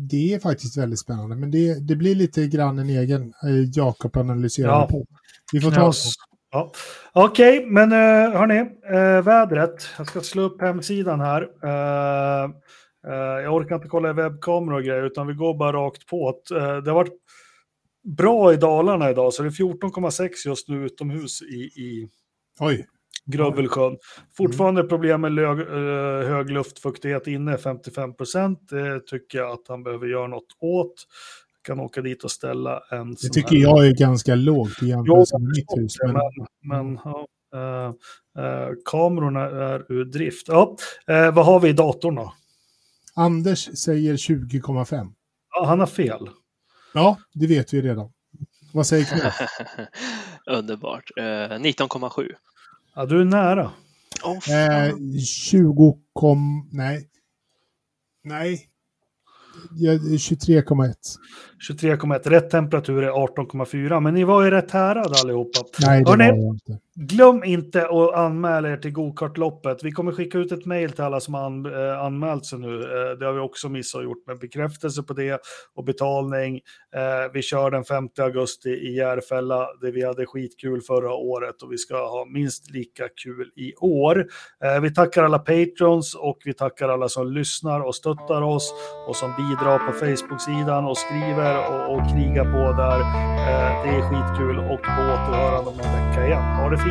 det är faktiskt väldigt spännande, men det, det blir lite grann en egen eh, Jakob analyserar ja. på. Vi får ta oss. Ja. Okej, okay, men uh, hörni, vädret. Jag ska slå upp hemsidan här. Jag orkar inte kolla i webbkameror och grejer, utan vi går bara rakt på. Det har varit bra i Dalarna idag, så det är 14,6 just nu utomhus i, i Oj. Grövelsjön. Fortfarande problem med lög, eh, hög luftfuktighet inne, 55 procent. Det tycker jag att han behöver göra något åt. Kan åka dit och ställa en Det tycker här. jag är ganska lågt i jämförelse med mitt hus. Men, men, men ja, äh, äh, kamerorna är ur drift. Ja, äh, vad har vi i datorn då? Anders säger 20,5. Ja, han har fel. Ja, det vet vi redan. Vad säger Knut? Underbart. 19,7. Ja, du är nära. Oh, eh, 20 kom... Nej. Nej. 23,1. 23,1. Rätt temperatur är 18,4. Men ni var ju rätt härad allihopa. Nej, det Hörrni, var jag inte. Glöm inte att anmäla er till gokartloppet. Vi kommer skicka ut ett mejl till alla som har an, eh, anmält sig nu. Eh, det har vi också missat och gjort med bekräftelse på det och betalning. Eh, vi kör den 5 augusti i Järfälla där vi hade skitkul förra året och vi ska ha minst lika kul i år. Eh, vi tackar alla patrons och vi tackar alla som lyssnar och stöttar oss och som bidrar på Facebook-sidan och skriver och, och krigar på där. Eh, det är skitkul och på återhörande om en vecka igen. Ha det fint!